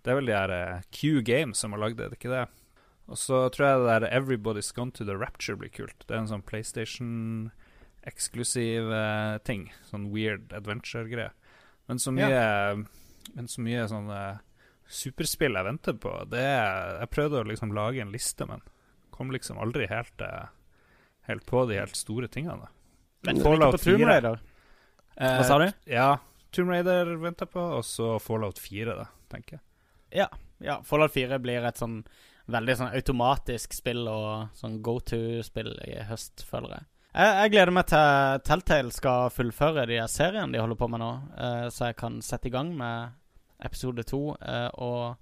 Det er vel de her eh, Q Games som har lagd det, det er ikke det? Og så tror jeg det der Everybody's Gone to the Rapture blir kult. Det er en sånn PlayStation-eksklusiv eh, ting. Sånn weird adventure-greie. Men så mye Men så mye sånn eh, superspill jeg venter på, det er Jeg prøvde å liksom lage en liste, men kom liksom aldri helt, eh, helt på de helt store tingene. da. Men Fallout ikke på Tomb 4. Raider. Eh, Hva sa du? Ja, Tomb Raider venter på, og så Fallout 4, da, tenker jeg. Ja. ja. Fallout 4 blir et sånn veldig sånn automatisk spill og sånn go to-spill i høst, føler jeg. Jeg, jeg gleder meg til Telltale skal fullføre de seriene de holder på med nå, eh, så jeg kan sette i gang med episode to eh, og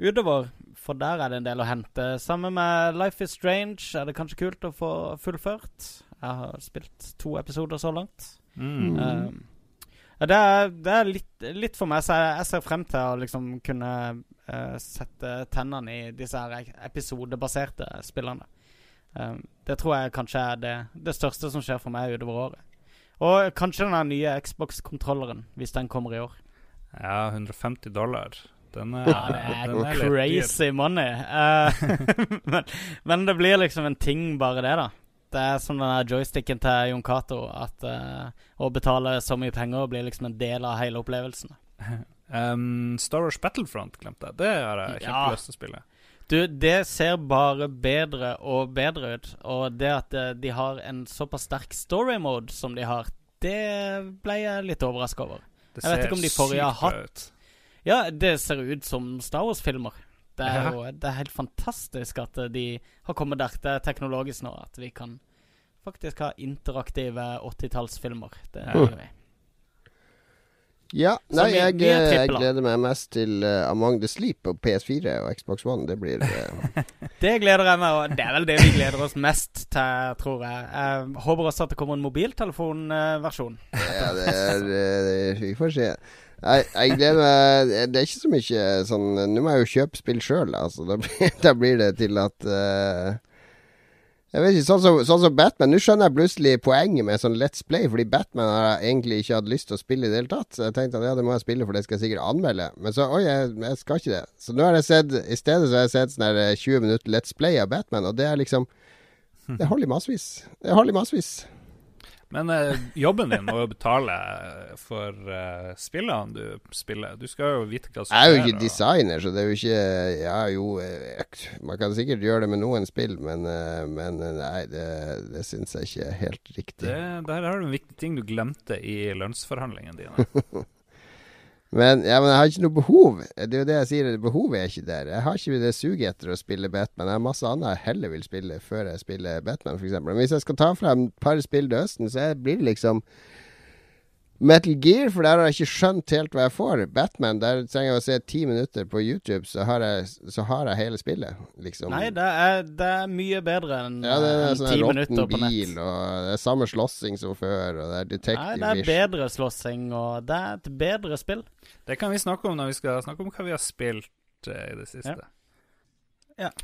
utover. For der er det en del å hente. Sammen med Life is Strange er det kanskje kult å få fullført. Jeg har spilt to episoder så langt. Mm. Uh, det er, det er litt, litt for meg, så jeg, jeg ser frem til å liksom kunne uh, sette tennene i disse her episodebaserte spillene. Uh, det tror jeg kanskje er det, det, største som skjer for meg utover året. Og kanskje den nye Xbox-kontrolleren, hvis den kommer i år. Ja, 150 dollar. Den er, ja, det er, den er crazy money. Uh, men, men, det blir liksom en ting, bare det, da. Det er som den joysticken til Jon Cato. At uh, å betale så mye penger blir liksom en del av hele opplevelsen. um, Star Wars Battlefront glemte jeg. Det har jeg kjempelyst til å spille. Du, det ser bare bedre og bedre ut. Og det at eh, de har en såpass sterk story mode som de har, det ble jeg litt overraska over. Det jeg vet ikke om de forrige har hatt Ja, det ser ut som Star Wars-filmer. Det er jo det er helt fantastisk at eh, de har kommet der det er teknologisk nå at vi kan faktisk ha interaktive 80-tallsfilmer. Det er mm. Ja, nei, jeg, jeg, gleder meg mest til uh, Among the Sleep på PS4 og Xbox One. Det blir uh... Det gleder jeg meg og Det er vel det vi gleder oss mest til, tror jeg. Jeg håper også at det kommer en mobiltelefonversjon. ja, det er uh, Vi får se. Jeg, jeg, gleder meg Det er ikke så mye sånn Nå må jeg jo kjøpe spill sjøl, altså. Da, da, blir det til at jeg vet ikke, Sånn som, sånn som Batman. Nå skjønner jeg plutselig poenget med sånn Let's Play, fordi Batman har jeg egentlig ikke hatt lyst til å spille i det hele tatt. Så jeg tenkte at ja, det må jeg spille, for det skal jeg sikkert anmelde. Men så oi, jeg, jeg skal ikke det. Så nå har jeg sett I stedet så har jeg sett sånn 20 minutter Let's Play av Batman, og det er liksom Det holder i massevis. Det holder i massevis. Men eh, jobben din må jo betale for eh, spillene du spiller. Du skal jo vite hva som skjer. Jeg er jo ikke designer, så det er jo ikke Ja, jo jeg, Man kan sikkert gjøre det med noen spill, men, eh, men eh, nei, det, det syns jeg ikke er helt riktig. Det, der har du en viktig ting du glemte i lønnsforhandlingene dine. Men, ja, men jeg har ikke noe behov. Det er jo det jeg sier, behovet er ikke der. Jeg har ikke det suget etter å spille Batman. Jeg har masse annet jeg heller vil spille før jeg spiller Batman, f.eks. Men hvis jeg skal ta frem et par spill til høsten, så blir det liksom Metal Gear, for der har jeg ikke skjønt helt hva jeg får. Batman, der trenger jeg å se ti minutter på YouTube, så har jeg, så har jeg hele spillet, liksom. Nei, det er, det er mye bedre enn ja, det er sånn ti minutter på nett. Bil, og det er samme slåssing som før, og det er detective Nei, det er bedre slåssing, og det er et bedre spill. Det kan vi snakke om når vi skal snakke om hva vi har spilt uh, i det siste. Ja. ja.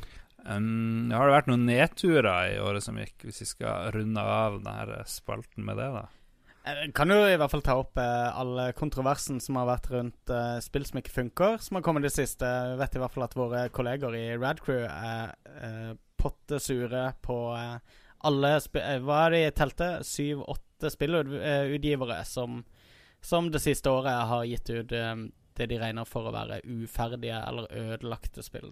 Um, har det vært noen nedturer i året som gikk, hvis vi skal runde av denne spalten med det, da? Jeg kan jo i hvert fall ta opp eh, alle kontroversen som har vært rundt eh, spill som ikke funker, som har kommet det siste. Jeg vet i hvert fall at våre kolleger i Radcrew er eh, pottesure på eh, alle eh, Hva er det i teltet? Syv-åtte spillutgivere som, som det siste året har gitt ut eh, det de regner for å være uferdige eller ødelagte spill.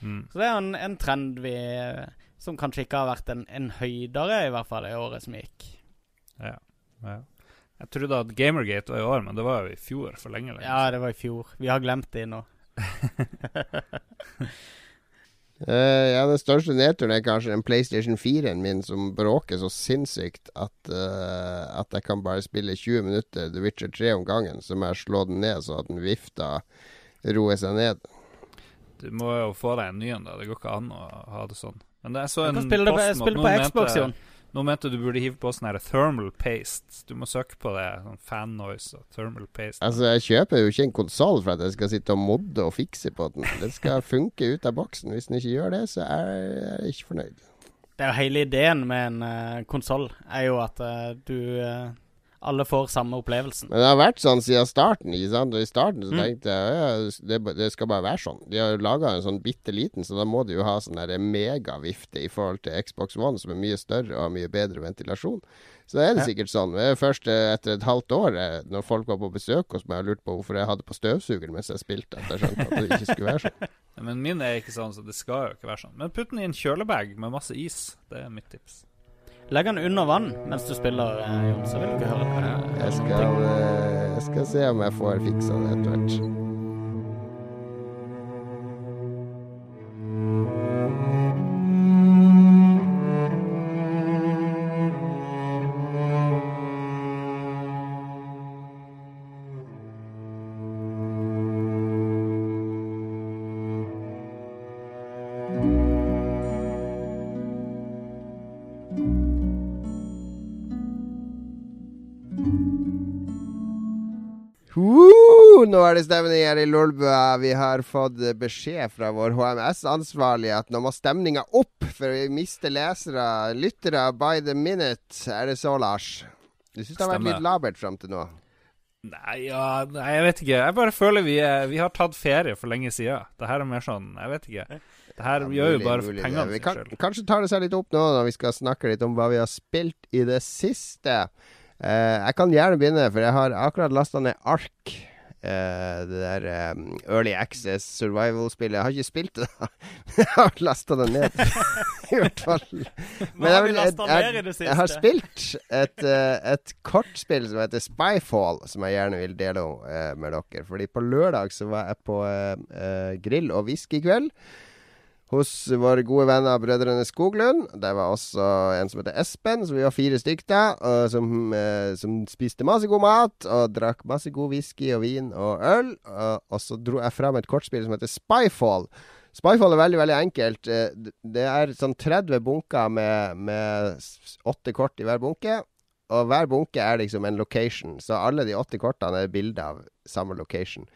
Mm. Så det er en, en trend vi som kanskje ikke har vært en, en høydere, i hvert fall, i året som gikk. Ja. Ja. Jeg trodde at Gamergate var i år, men det var jo i fjor. for lenge, lenge. Ja, det var i fjor. Vi har glemt det nå. uh, ja, Den største nedturen er kanskje den PlayStation 4-en min som bråker så sinnssykt at, uh, at jeg kan bare spille 20 minutter The Witcher 3 om gangen. Så må jeg slå den ned så at den vifta roer seg ned. Du må jo få deg en ny en, da. Det går ikke an å ha det sånn. Men det er så en post mot noen på Xbox, Jon. Nå mente du burde hive på sånn her thermal paste. Du må søke på det. Sånn fan noise og thermal paste. Altså, jeg kjøper jo ikke en konsoll for at jeg skal sitte og modde og fikse på den. Det skal funke ut av boksen. Hvis den ikke gjør det, så er jeg ikke fornøyd. Det er jo hele ideen med en uh, konsoll, er jo at uh, du uh, alle får samme opplevelsen. Men det har vært sånn siden starten. I starten så mm. tenkte jeg ja, det, det, skal bare være sånn. De har jo laga en sånn bitte liten, så da må de jo ha sånn megavifte i forhold til Xbox One, som er mye større og har mye bedre ventilasjon. Så da er det sikkert sånn. Først eh, etter et halvt år, eh, når folk var på besøk hos meg og lurte på hvorfor jeg hadde på støvsugeren mens jeg spilte, at jeg skjønte at det ikke skulle være sånn. Men min er ikke sånn, så det skal jo ikke være sånn. Men putt den i en kjølebag med masse is. Det er mitt tips. Legg den under vann mens du spiller, eh, Jon, så vil du ikke høre det. Jeg skal, eh, jeg skal se om jeg får fiksa det etter hvert. Det i Lolbua. Vi har fått beskjed fra vår HMS-ansvarlige at nå må stemninga opp, for vi mister lesere, lyttere, by the minute. Er det så, Lars? Du syns det har vært Stemmer. litt labert fram til nå? Nei, ja, nei, jeg vet ikke. Jeg bare føler vi, er, vi har tatt ferie for lenge siden. Det her er mer sånn Jeg vet ikke. Det her Ja, gjør jo mulig, bare for pengene sin kan, skyld. Kanskje tar det seg litt opp nå når vi skal snakke litt om hva vi har spilt i det siste. Uh, jeg kan gjerne begynne, for jeg har akkurat lasta ned Ark. Eh, det der um, Early Access Survival-spillet. Jeg har ikke spilt det, da. jeg har lasta det ned. I hvert fall. Men jeg, vil- jeg, i jeg, jeg har spilt et, uh, et kortspill som heter Spyfall, som jeg gjerne vil dele uh, med dere. Fordi på lørdag så var jeg på grill og whiskykveld hos våre gode venner Brødrene Skoglund. Det var også en som heter Espen, så vi var fire stykker, som, eh, som spiste masse god mat og drakk masse god whisky og vin og øl. Og, så dro jeg fram et kortspill som heter Spyfall. Spyfall er veldig veldig enkelt. Eh, Det er sånn 30 bunker med, med åtte kort i hver bunke. Og hver bunke er liksom en location, så alle de åtte kortene er bilder av samme location.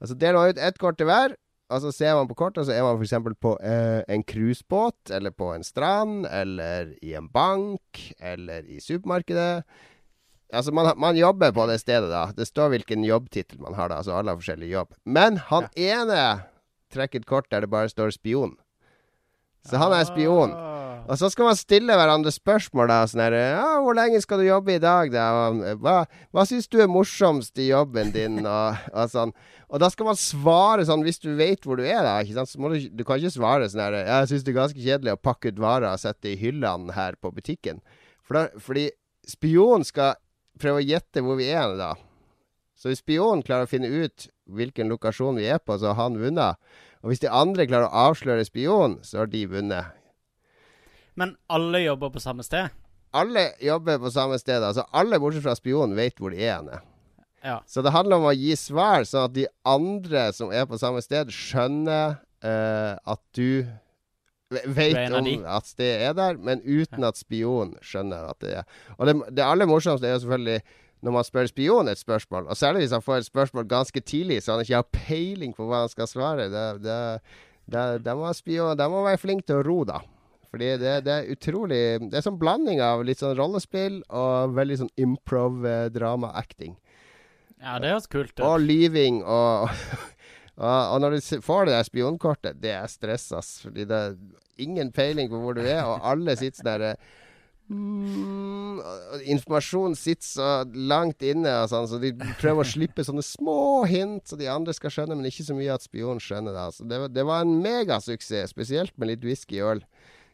Og Så deler man ut ett kort til hver, og så ser man på kortet, så er man f.eks. på eh, en cruisebåt, eller på en strand, eller i en bank, eller i supermarkedet. Altså, man, man jobber på det stedet, da. Det står hvilken jobbtittel man har, da. Altså alle har forskjellig jobb. Men han ene trekker et kort der det bare står spion. Så han er spion. Og så skal man stille hverandre spørsmål. da Sånn her ja, 'Hvor lenge skal du jobbe i dag?' Da? Hva, hva syns du er morsomst i jobben din? Og, og sånn. Og da skal man svare sånn, hvis du vet hvor du er, da. Ikke sant? Så må du, du kan ikke svare sånn her 'Jeg syns det er ganske kjedelig å pakke ut varer og sette i hyllene her på butikken'. For da, fordi spionen skal prøve å gjette hvor vi er da. Så hvis spionen klarer å finne ut hvilken lokasjon vi er på, så har han vunnet. Og hvis de andre klarer å avsløre spionen, så har de vunnet. Men alle jobber på samme sted? alle jobber på samme sted. Altså alle bortsett fra spionen vet hvor de er henne. Ja. Så det handler om å gi svar, sånn at de andre som er på samme sted, skjønner uh, at du vet om de. at det er der, men uten at spionen skjønner at det er Og det, det aller morsomste er jo selvfølgelig når man spør spionen et spørsmål, og særlig hvis han får et spørsmål ganske tidlig, så han ikke har peiling på hva han skal svare. Det, det, det, det må spion, må være flink til å ro, da. Fordi det, det er utrolig Det er sånn blanding av litt sånn rollespill og veldig sånn improv-drama-acting. Ja, det høres kult ut. Og lyving og og, og når du får det der spionkortet, det er stress, ass. Fordi det er ingen peiling på hvor du er, og alle sitter sånn derre mm, og Informasjonen sitter så langt inne, og sånn, så de prøver å slippe sånne små hint, så de andre skal skjønne, men ikke så mye at spionen skjønner det. Altså. Det, det var en megasuksess, spesielt med litt whisky og øl.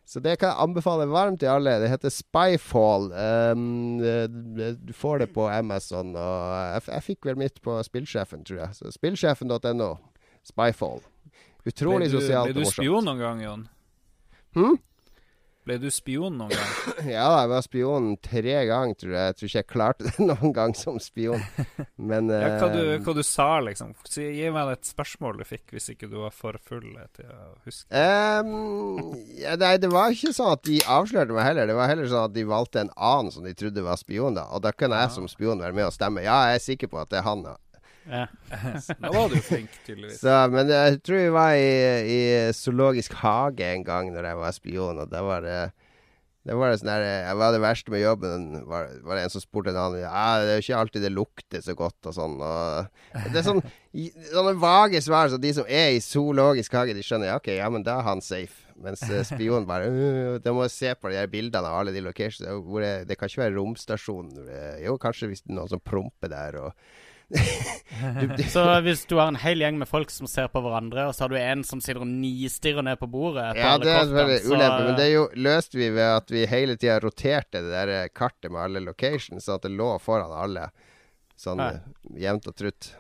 Så det kan jeg anbefale varmt til alle. Det heter Spyfall. Um, du får det på Amazon. Og jeg, jeg fikk vel mitt på Spillsjefen, tror jeg. Så spillsjefen.no. Spyfall. Utrolig sosialt sosialt ble du spion noen gang, Jon? Hm? Ble du spion noen gang? Ja, jeg var spion tre ganger, tror jeg. Jeg tror ikke jeg klarte det noen gang som spion. Men Ja, hva, du, eh, hva du sa, liksom? Si, gi meg et spørsmål du fikk, hvis ikke du var for full til å huske. Um, ja, nei, det var ikke sånn at de avslørte meg heller. Det var heller sånn at de valgte en annen som de trodde var spion. da Og da kunne jeg som spion være med og stemme. Ja, jeg er sikker på at det er han. da Ja. Da var du flink, tydeligvis. Så, men jeg tror vi var i, i Zoologisk hage en gang når jeg var spion, og da var det det var det sånn der, jeg var det verste med jobben. Var, var det en som spurte en annen ah, det er jo ikke alltid det lukter så godt og sånn. Og det er sånn sånne vage svar, så de som er i zoologisk hage, de skjønner ja, OK, ja, men da er han safe. Mens eh, spionen bare uh, Da må se på de her bildene av alle de locations. Hvor det, det kan ikke være romstasjon. Eh, Jo, kanskje hvis det er noen som promper der og du, du, Så hvis du har en hel gjeng med folk som ser på hverandre, og så har du en som sitter og nistirrer ned på bordet på Ja, det er selvfølgelig så- ulempe, men det jo, løste vi ved at vi hele tida roterte det der kartet med alle locations, sånn at det lå foran alle. Sånn Ja. jevnt og trutt.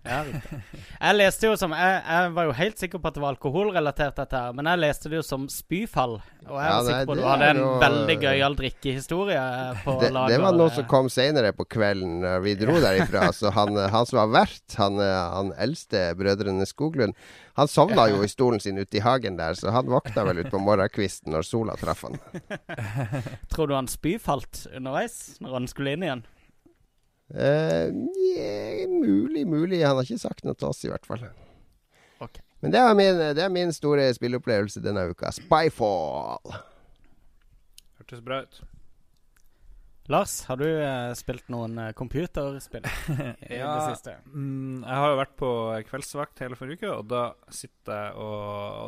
Ja. Jeg leste jo som jeg, jeg var jo helt sikker på at det var alkoholrelatert, dette her, men jeg leste det jo som spyfall. Og jeg Ja, var sikker på at du hadde en jo- veldig gøyal drikkehistorie på Det, lager. det var noe som kom seinere på kvelden vi dro derifra. Så han, eh, han som var vert, han, eh, han eldste brødrene Skoglund, han sovna jo i stolen sin ute i hagen der, så han våkna vel ut på morgenkvisten når sola traff han. Tror du han spyfalt underveis, når han skulle inn igjen? Eh, yeah, mulig, mulig. Han har ikke sagt noe til oss, i hvert fall. Okay. Men det er, min, det er min store spilleopplevelse denne uka. Spyfall. Hørtes bra ut. Lars, har du eh, spilt noen eh, computerspill i Ja. det siste? Mm, jeg har jo vært på kveldsvakt hele forrige uke, og da sitter jeg og,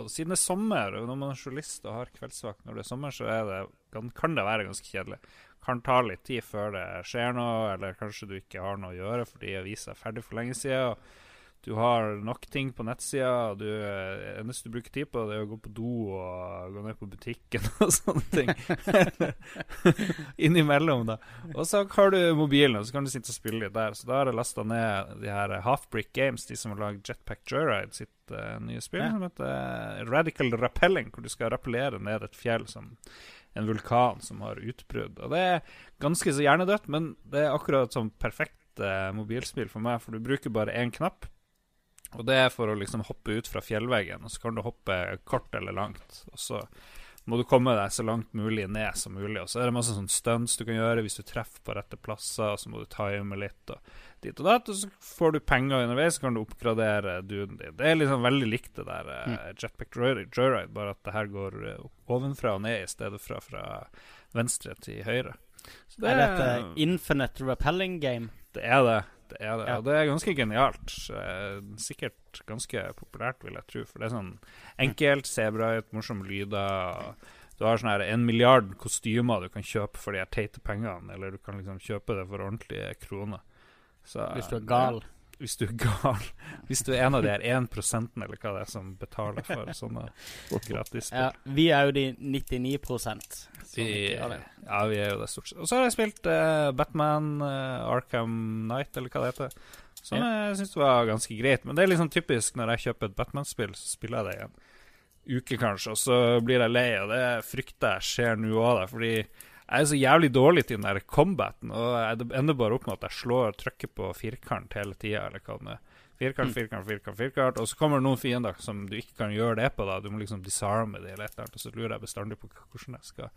og Siden det er sommer, og når man er journalist og har kveldsvakt når det er sommer, så er det, kan, kan det være ganske kjedelig. Kan ta litt tid før det skjer noe, eller kanskje du ikke har noe å gjøre fordi avisa er ferdig for lenge siden. Du har nok ting på nettsida, og du, det eneste du bruker tid på, det er å gå på do og gå ned på butikken og sånne ting. Innimellom, da. Og så har du mobilen, og så kan du sitte og spille litt der. Så da har jeg lasta ned de her Halfbrick Games, de som har lagd Jetpack Joyride, sitt uh, nye spill, Ja. som heter eh, Radical Rappelling, hvor du skal rappellere ned et fjell som en vulkan som har utbrudd. Og det er ganske så hjernedødt, men det er akkurat som perfekt eh, mobilspill for meg, for du bruker bare én knapp. Og det er for å liksom hoppe ut fra fjellveggen, og så kan du hoppe kort eller langt. Og så må du komme deg så langt mulig ned som mulig. Og så er det masse sånn stunts du kan gjøre hvis du treffer på rette plasser, og så må du time litt og dit og datt, og så får du penger underveis, så kan du oppgradere duden din. Det er liksom veldig likt det der eh, Jetpack Joyride, bare at det her går eh, ovenfra og ned i stedet fra fra venstre til høyre. Så Er dette Infinite Repelling Game? det er det. Det er det. Ja. Og det er ganske genialt. Eh, Sikkert ganske populært, vil jeg tro. For det er sånn enkelt, ser bra ut, morsomme lyder. Du har sånn her en milliard kostymer du kan kjøpe for de her teite pengene, eller du kan liksom kjøpe det for ordentlige kroner. Så, Hvis du er gal. Ja, hvis du er gal. Hvis du er en av de her 1% eller hva det er som betaler for sånne gratisspill. Ja, vi er jo de 99 som Vi, ikke ja, vi er jo det stort sett. Og så har jeg spilt uh, Batman uh, Arkham Knight, eller hva det heter. Som jeg syns var ganske greit. Men det er liksom typisk når jeg kjøper et Batman-spill, så spiller jeg det i en uke, kanskje, og så blir jeg lei, og det frykter jeg skjer nå òg. Fordi jeg er så jævlig dårlig til den der combaten, og det ender bare opp med at jeg slår trykker på firkant hele tida, eller hva det er. Firkant, firkant, firkant, firkant. Og så kommer det noen fiender som du ikke kan gjøre det på. da Du må liksom disarme det eller et eller annet. Og så lurer jeg bestandig på hvordan jeg skal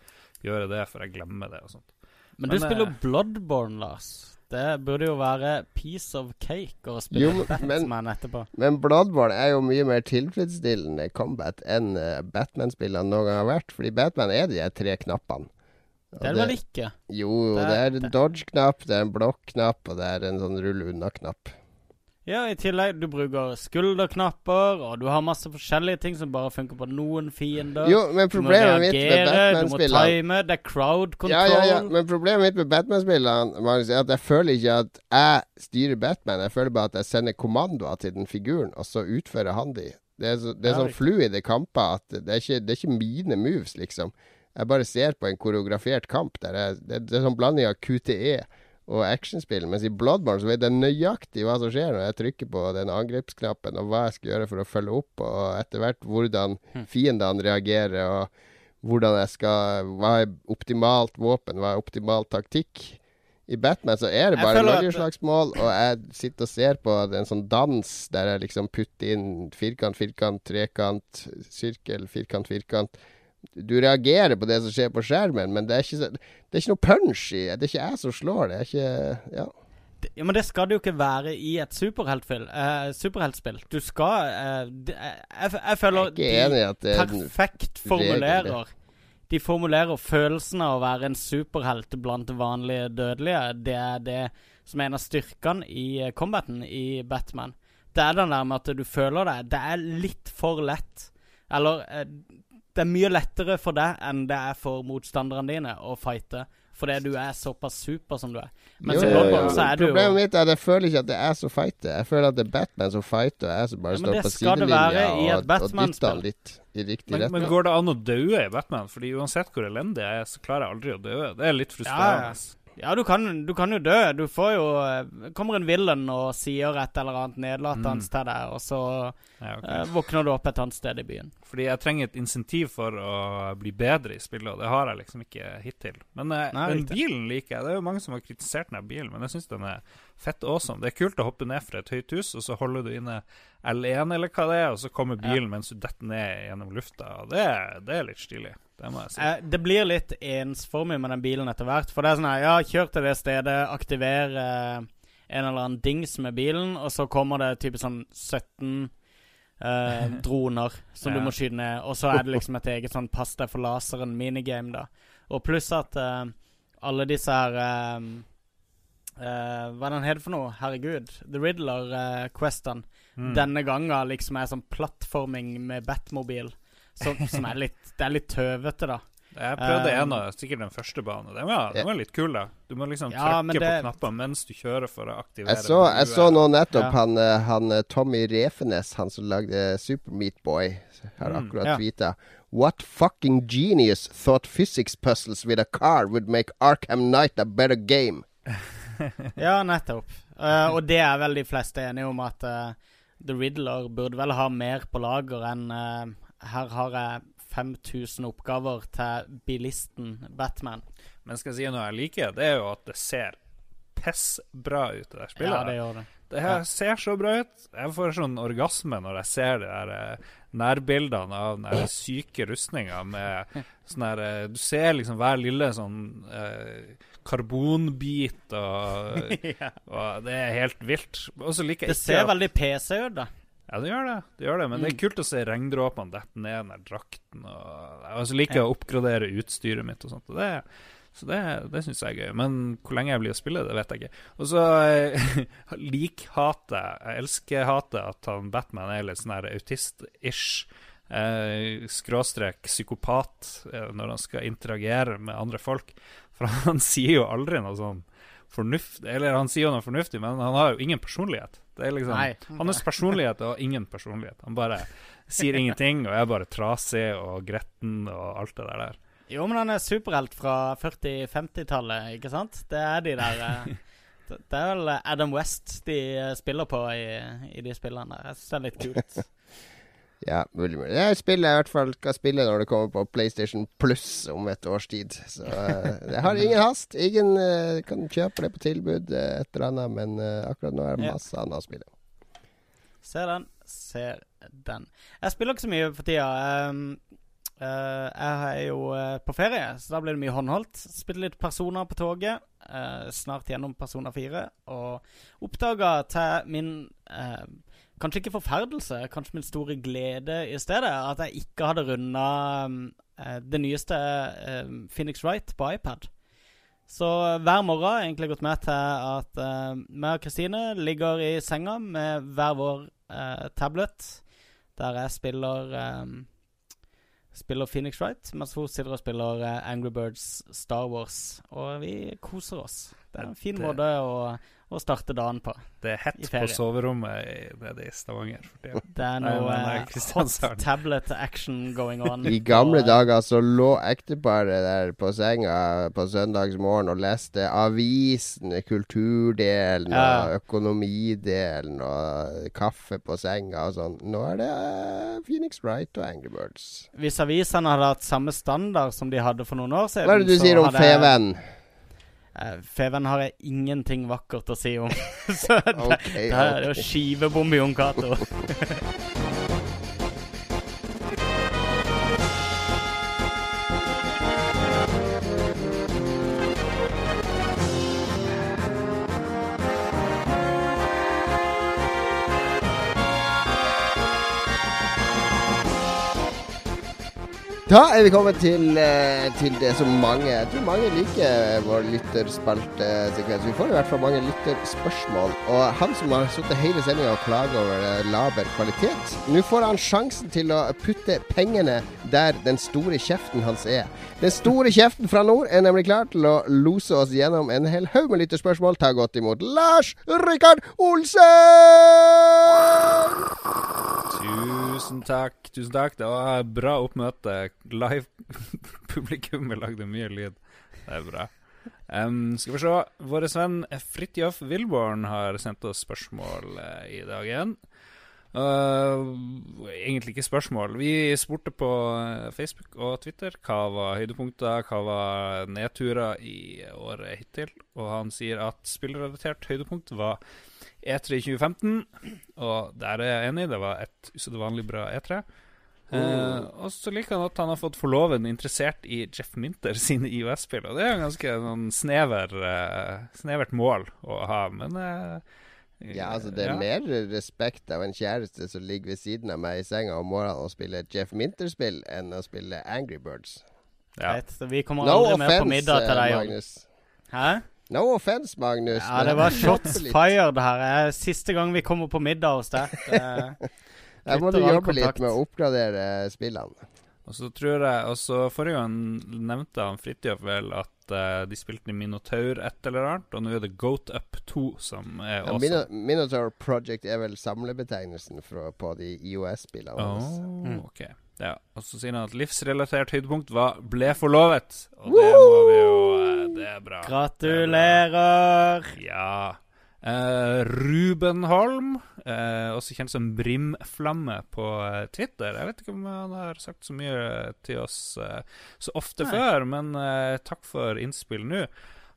gjøre det, for jeg glemmer det og sånt. Men du Men, spiller eh, Bloodborne, Lars. Det burde jo være piece of cake å spille Jo, men- Batman etterpå. Men Bloodborne er jo mye mer tilfredsstillende combat enn eh, Batman-spillene noen gang har vært. Fordi Batman er de tre knappene. Det er det vel ikke? Jo, Det det er- en dodge-knapp, det er en blokk-knapp, og det er en sånn rulle unna-knapp. Ja, i tillegg, du bruker skulderknapper, og du har masse forskjellige ting som bare funker på noen fiender. Jo, men problemet mitt med Batman-spillene du må time, det er crowd control. ja, ja, ja. Men problemet mitt med Batman-spillene Magnus, er at jeg føler ikke at jeg styrer Batman. Jeg føler bare at jeg sender kommandoer til den figuren, og så utfører han de. Det er, så, det er Ja, sånn fluid fluide kamper at det er, ikke, det er ikke mine moves, liksom. Jeg bare ser på en koreografert kamp. Der jeg, det, det er sånn blanding av QTE og actionspill. Mens i Bloodborne så vet jeg nøyaktig hva som skjer når jeg trykker på den angrepsknappen, og hva jeg skal gjøre for å følge opp, og etter hvert hvordan Hm. fiendene reagerer, og hvordan jeg skal Hva er optimalt våpen, hva er optimal taktikk? I Batman så er det bare noen at- mål og jeg sitter og ser på en sånn dans der jeg liksom putter inn firkant, firkant, trekant, sirkel, firkant, firkant. Du reagerer på det som skjer på skjermen, men det er ikke, det er ikke noe punch i det. er ikke jeg som slår, det er ikke Ja. Ja, Men det skal det jo ikke være i et superheltspill. Eh, superheltspill. Du skal eh, det, jeg, jeg, føler Jeg er perfekt formulerer formulerer De formulerer følelsen av å være en superhelt blant vanlige dødelige. Det er det som er en av styrkene i eh, combaten i Batman. Det er den der med at du føler det. Det er litt for lett. Eller eh, Det er mye lettere for deg enn det er for motstanderne dine å fighte. Fordi du er såpass super som du er. Mens Jo, i jo, Bloodborne jo. så er du jo Problemet mitt er at jeg føler ikke at det er så fighter. Jeg føler at det er Batman som fighter, og jeg som bare Ja, men står det på sidelinja og, og dytter han litt i riktig Men, men går det an å daue i Batman? Fordi uansett hvor elendig jeg er, så klarer jeg aldri å dø. Det er litt frustrerende. Ja, du kan, du kan jo dø. Du får jo eh, Kommer en villain og sier et eller annet nedlatende Mm. til deg, og så Ja, okay. eh, våkner du opp et annet sted i byen. Fordi jeg trenger et insentiv for å bli bedre i spillet, og det har jeg liksom ikke hittil. Men, eh, Nei, den riktig. bilen liker jeg. Det er jo mange som har kritisert den bilen, men jeg syns den er fett awesome. Det er kult å hoppe ned fra et høyt hus, og så holder du inne L1 eller hva det er, og så kommer bilen mens du detter ned gjennom lufta. Og det, det er litt stilig. Det må jeg si. Eh, det blir litt ensformig med den bilen etter hvert. For det er sånn her Ja, kjør til det stedet, aktiver eh, en eller annen dings med bilen, og så kommer det type sånn 17 eh, droner som Ja. du må skyte ned, og så er det liksom et eget sånn pass deg for laseren minigame, da. Og pluss at eh, alle disse her eh, eh, Hva er det het for noe? Herregud. The Riddler-questene. Mm. Denne gangen liksom er sånn plattforming med Batmobil. Som, som er litt Det er litt tøvete, da. Jeg prøvde Um, en av sikkert den første banen. Den var, den var litt kul, da. Du må liksom Ja, trykke det- på knapper mens du kjører for å aktivere Jeg så, jeg så nå nettopp Ja. han, eh, han eh, Tommy Refenes, han som lagde Super Meat Boy, har Mm, akkurat ja. What fucking genius thought physics puzzles with a car would make Arkham Knight a better game? Ja, nettopp. Uh, og det er vel de fleste enige om at uh, The Riddler burde vel ha mer på lager enn eh, Her har jeg 5000 oppgaver til bilisten Batman. Men skal jeg si noe jeg liker, det er jo at det ser pissbra ut, det der spillet. Ja, det gjør det. Det her Ja. ser så bra ut. Jeg får sånn orgasme når jeg ser de der eh, nærbildene av den syke rustninga med sånn der eh, Du ser liksom hver lille sånn eh, karbonbit, og, ja. og det er helt vilt. Og så liker jeg Det ser veldig PC ut, da. Ja, det gjør det. det gjør det Men det Mm. er kult å se regndråpene dette ned den der drakten. Og, jeg liker å oppgradere utstyret mitt og sånt. Og det, så det, det syns jeg er gøy. Men hvor lenge jeg blir å spille, det vet jeg ikke. Og så eh, likhater jeg elsker hatet at han Batman er litt sånn autist-ish. Eh, skråstrek psykopat eh, når han skal interagere med andre folk. For han sier jo aldri noe sånn fornuft Eller han sier jo noe fornuftig, men han har jo ingen personlighet. Det er liksom Nei. Hans personlighet og ingen personlighet. Han bare sier ingenting og er bare trasig og gretten og alt det der. Jo, men han er superhelt fra 40-50-tallet, ikke sant? Det er de der eh, det, er vel Adam West de spiller på i, i de spillene der. Jeg syns det er litt kult. Ja, mulig, mulig. Jeg spiller i hvert fall skal spille når det kommer på PlayStation Pluss om et års tid. Så det jeg har ingen hast. Ingen eh, kan kjøpe det på tilbud, eh, et eller annet, men eh, akkurat nå er det masse annet å spille. Ser den, ser den. Jeg spiller ikke så mye for tida. Um, uh, jeg er jo uh, på ferie, så da blir det mye håndholdt. Spiller litt Personer på toget. Uh, snart gjennom Persona 4. Og oppdaga til min eh, Kanskje ikke forferdelse, kanskje min store glede i stedet, at jeg ikke hadde runda eh, det nyeste eh, Phoenix Wright på iPad. Så hver morgen har jeg egentlig gått med til at uh, meg og Kristine ligger i senga med hver vår eh, tablet, der jeg spiller eh, Spiller Phoenix Wright, mens hun sitter og spiller eh, Angry Birds Star Wars. Og vi koser oss. Det er en fin Det- måte å, å starte dagen på. Det er hett på soverommet i, nede i Stavanger. For tida. Det er noe eh, hot tablet action going on. I gamle Og, dager så lå ekteparet der på senga på søndagsmorgen og leste avisen, kulturdelen Ja. og økonomidelen og kaffe på senga og sånn. Nå er det eh, Phoenix Wright og Angry Birds. Hvis avisene hadde hatt samme standard som de hadde for noen år siden Hva er det du sier om hadde jeg- Feven? Eh, har jeg ingenting vakkert å si om. så det, okay, det er jo ok. skivebom i Jon Cato. Da er vi kommet til, eh, til det som mange Jeg tror mange liker vår lytterspaltesekvens. Vi får i hvert fall mange lytterspørsmål. Og han som har sittet hele sendinga og klaget over eh, laber kvalitet, nå får han sjansen til å putte pengene der den store kjeften hans er. Den store kjeften fra nord er nemlig klar til å lose oss gjennom en hel haug med lytterspørsmål. Ta godt imot Lars Rikard Olsen! Tusen takk. tusen takk Det var bra oppmøte. Live Publikummet lagde mye lyd. Det er bra. Um, skal vi se. Vår venn Fridtjof Wilborn har sendt oss spørsmål uh, i dag igjen. Uh, egentlig ikke spørsmål. Vi spurte på eh, Facebook og Twitter hva var høydepunkter, hva var nedturer i året hittil. Og han sier at spillrelatert høydepunkt var E3 2015. Og der er jeg enig, det var et usedvanlig bra E3. Eh, og så liker han at han har fått forloven interessert i Jeff Minter sine IOS-spill. Og det er jo ganske sånn snever, uh, snevert mål å ha, men eh, Ja, altså Det er ja. mer respekt av en kjæreste som ligger ved siden av meg i senga om morgenen og spiller Jeff Minter-spill, enn å spille Angry Birds. Ja. Vet, så vi kommer No aldri med på middag til eh, deg. Magnus. Hæ? No offense, Magnus. Ja, det var shots fired her. Eh, Siste gang vi kommer på middag hos deg. Det- Der må du jobbe litt med å oppgradere spillene. Og så tror jeg også Forrige gang nevnte han Fridtjof vel at uh, de spilte i Minotaur et eller annet, og nå er det Goat Up 2 som er Ja, også Mino- Minotaur Project er vel samlebetegnelsen for, på de IOS-spillene. Oh, Mm. ok. Ja, og så sier han at livsrelatert høydepunkt var 'ble forlovet'. Og det må vi jo uh, Det er bra. Gratulerer! Ja. Eh, Ruben Holm, uh, også kjent som Brimflamme på eh, Twitter. Jeg vet ikke om han har sagt så mye til oss uh, så ofte Nei. før, men eh, takk for innspill nå.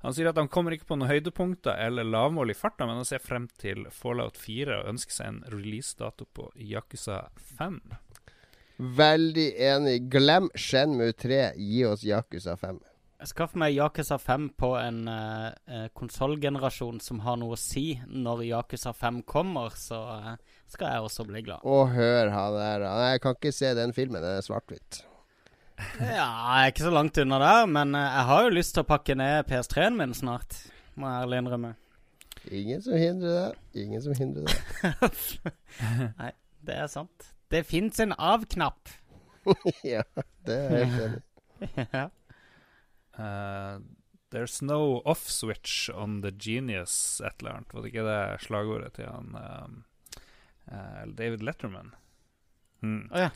Han sier at han kommer ikke på noen høydepunkter eller lavmål i farta, men han ser frem til Fallout 4 og ønsker seg en releasedato på Yakuza 5. Veldig enig. Glem Shenmue 3. Gi oss Yakuza 5. Jeg skaffer meg Yakuza 5 på en uh, konsollgenerasjon som har noe å si når Yakuza 5 kommer, så uh, skal jeg også bli glad. Og hør han der. Nei, Jeg kan ikke se den filmen. Den er svart-hvitt. Ja, jeg er ikke så langt unna der, men uh, jeg har jo lyst til å pakke ned PS3-en min snart. Må jeg ærlig innrømme. Ingen som hindrer det. Ingen som hindrer det. Nei, det er sant. Det fins en av-knapp. ja, det er helt enig ja. Eh, there's no off switch on the genius, et eller annet. Var det ikke det slagordet til han um, uh, David Letterman? Hmm. Oh, ja.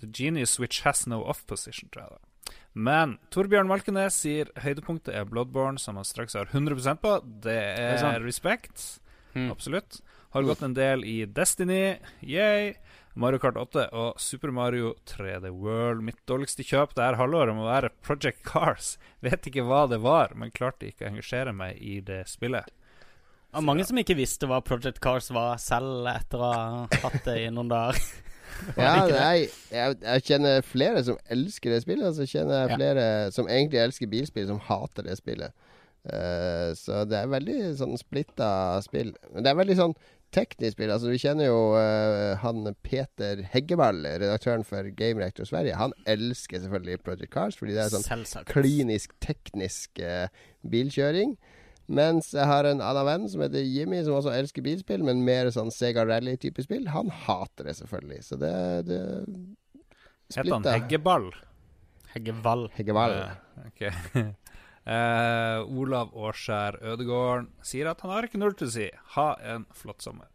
The genius switch has no off position, tror jeg da. Men Torbjørn Malkenes sier høydepunktet er Bloodborne, som han straks har 100% på. Det det er respekt. Mm. Absolutt. Har gått en del i Destiny, yay. Mario Kart 8 og Super Mario 3D World. Mitt dårligste kjøp det her halvåret må være Project Cars. Vet ikke hva det var, men klarte ikke å engasjere meg i det spillet. Det var mange som ikke visste hva Project Cars var selv etter å ha hatt det i noen dager. Ja, nei, jeg, jeg kjenner flere som elsker det spillet, og så kjenner jeg Ja. flere som egentlig elsker bilspill, som hater det spillet. Uh, så det er veldig sånn splitta spill. Men det er veldig sånn teknisk spill. Altså, vi kjenner jo uh, han Peter Heggevall, redaktøren for Game Reactor Sverige. Han elsker selvfølgelig Project Cars, fordi det er sånn Selvsagt. klinisk teknisk uh, bilkjøring. Mens jeg har en annen venn som heter Jimmy, som også elsker bilspill, men mer sånn Sega Rally-type spill. Han hater det selvfølgelig, så det, det Heter han. Heggeball? Heggevall. Heggevall. Eh, ok. Eh, Olav Årskjær Ødegården sier at han har ikke null til å si. Ha en flott sommer.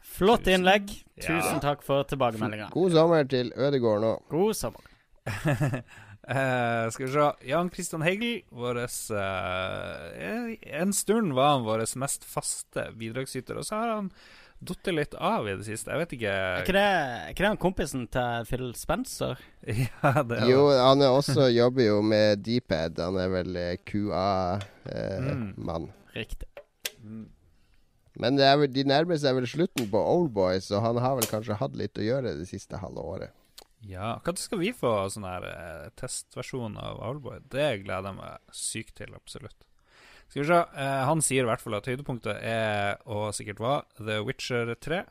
Flott Tusen- innlegg. Ja. Tusen takk for tilbakemeldinga. God sommer til Ødegården òg. God sommer. Eh, skal vi se Jan Christian Heggel vår En stund var han vår mest faste bidragsyter, og så har han datt litt av i det siste. Jeg vet ikke Er ikke det, er ikke det han kompisen til Phil Spencer? Ja, det er Jo, han er også jobber jo med Dpad. Han er vel Mm. QA-mann. Riktig. Men det er vel, de nærmer seg vel slutten på Oldboy, så han har vel kanskje hatt litt å gjøre det siste halve året. Ja, Når skal vi få sånn her eh, testversjon av Oldboy? Det gleder jeg meg sykt til, absolutt. Skal vi se. Eh, han sier i hvert fall at høydepunktet er, og sikkert var, The Witcher 3.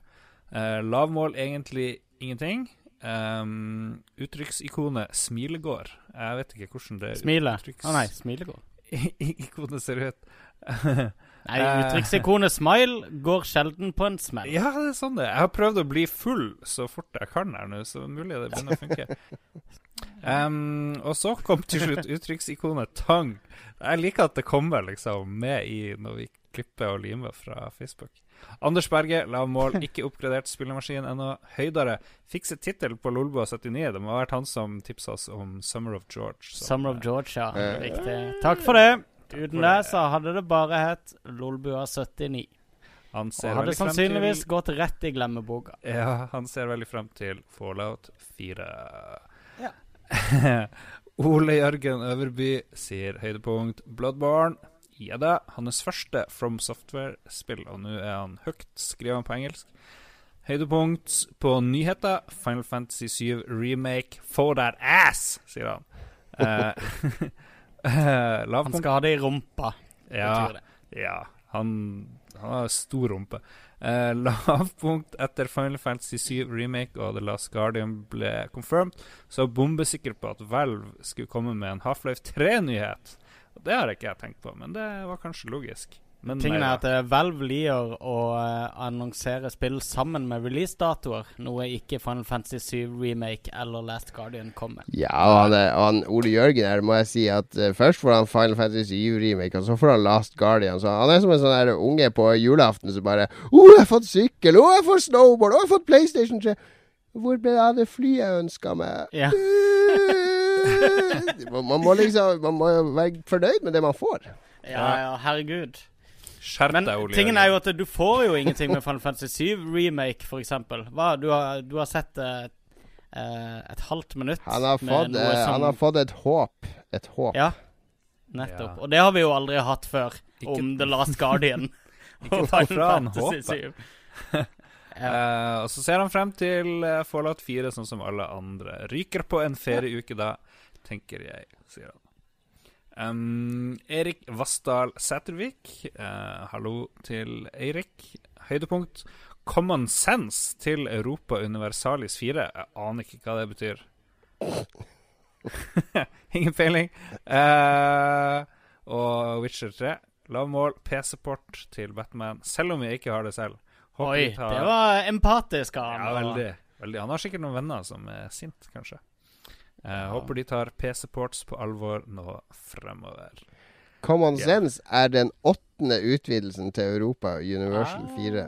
Eh, lavmål egentlig ingenting. Um, uttrykksikonet Smilegård. Jeg vet ikke hvordan det Smile. Å uttrykks- nei, smilegård. ikonet ser ut. Nei, uttrykksikonet smile går sjelden på en smell. Ja, det er sånn det er. Jeg har prøvd å bli full så fort jeg kan her nå, så mulig det begynner å funke. Em, og så kom til slutt uttrykksikonet tang. Jeg liker at det kommer liksom med i når vi klipper og limer fra Facebook. Anders Berge, lavmål, ikke oppgradert spillemaskin ennå. Høydere, fikset tittel på Lolbua 79. Det må ha vært han som tipsa oss om Summer of George. som, Summer of George, ja. Eh. Riktig. Takk for det. Uten det. det så hadde det bare hett Lolbua 79. Han Og hadde sannsynligvis til gått rett i glemmeboka. Ja, han ser veldig frem til Fallout 4. Ja. Ole Jørgen Øverby sier høydepunkt Bloodborne. Ja da, hans første From Software-spill, og nå er han høyt skrevet på engelsk. Høydepunkt på nyheter. Final Fantasy 7 Remake For that ass, sier han. Eh, eh, Han skal ha det i rumpa, ja, ja, han, han har stor rumpe. Eh, lavpunkt etter Final Fantasy 7 Remake og The Last Guardian ble confirmed, så jeg bombesikker på at Valve skulle komme med en Half-Life 3-nyhet. Og Det har ikke jeg tenkt på, men det var kanskje logisk. Men Tingen er at da. eh, Valve liker å eh, annonsere spill sammen med releasedatoer, noe ikke Final Fantasy 7 Remake eller Last Guardian kom med. Ja, og han, og han Ole Jørgen her må jeg si at uh, først får han Final Fantasy 7 remake, og så får han Last Guardian. Så han er som en sånn der unge på julaften som bare 'Å, jeg har fått sykkel! Å, jeg har fått snowboard! Å, jeg har fått PlayStation 3!' Hvor ble det av det flyet jeg ønska meg? Ja. man, man må liksom Man må være fornøyd med det man får. Ja, ja, herregud. Skjerp Men deg, Ole tingen er jo at du får jo ingenting med Final Fantasy 7 Remake, eksempel. Du har, du har sett eh, eh, et halvt minutt Han har med fått, noe eh, som- han har fått et håp. Et håp. Ja, nettopp. Ja. Og det har vi jo aldri hatt før, Ikke- om The Last Guardian og Final Fantasy 7. Ja. Eh, og så ser han frem til uh, Fallout 4, sånn som alle andre. Ryker på en ferieuke da, tenker jeg, sier han. Um, Erik Vassdal Sætervik. uh, hallo til Eirik. Høydepunkt. Common Sense til Europa Universalis 4. Jeg aner ikke hva det betyr. Ingen peiling. Uh, og Witcher 3. Lavmål. PC-port til Batman, selv om jeg ikke har det selv. Håper Oi, tar- det var empatisk av ja, veldig, veldig. Han har sikkert noen venner som er sint, kanskje. Eh, Håper de tar PC-ports på alvor nå fremover. Common yeah. Sense er den åttende utvidelsen til Europa Universal Ah. 4.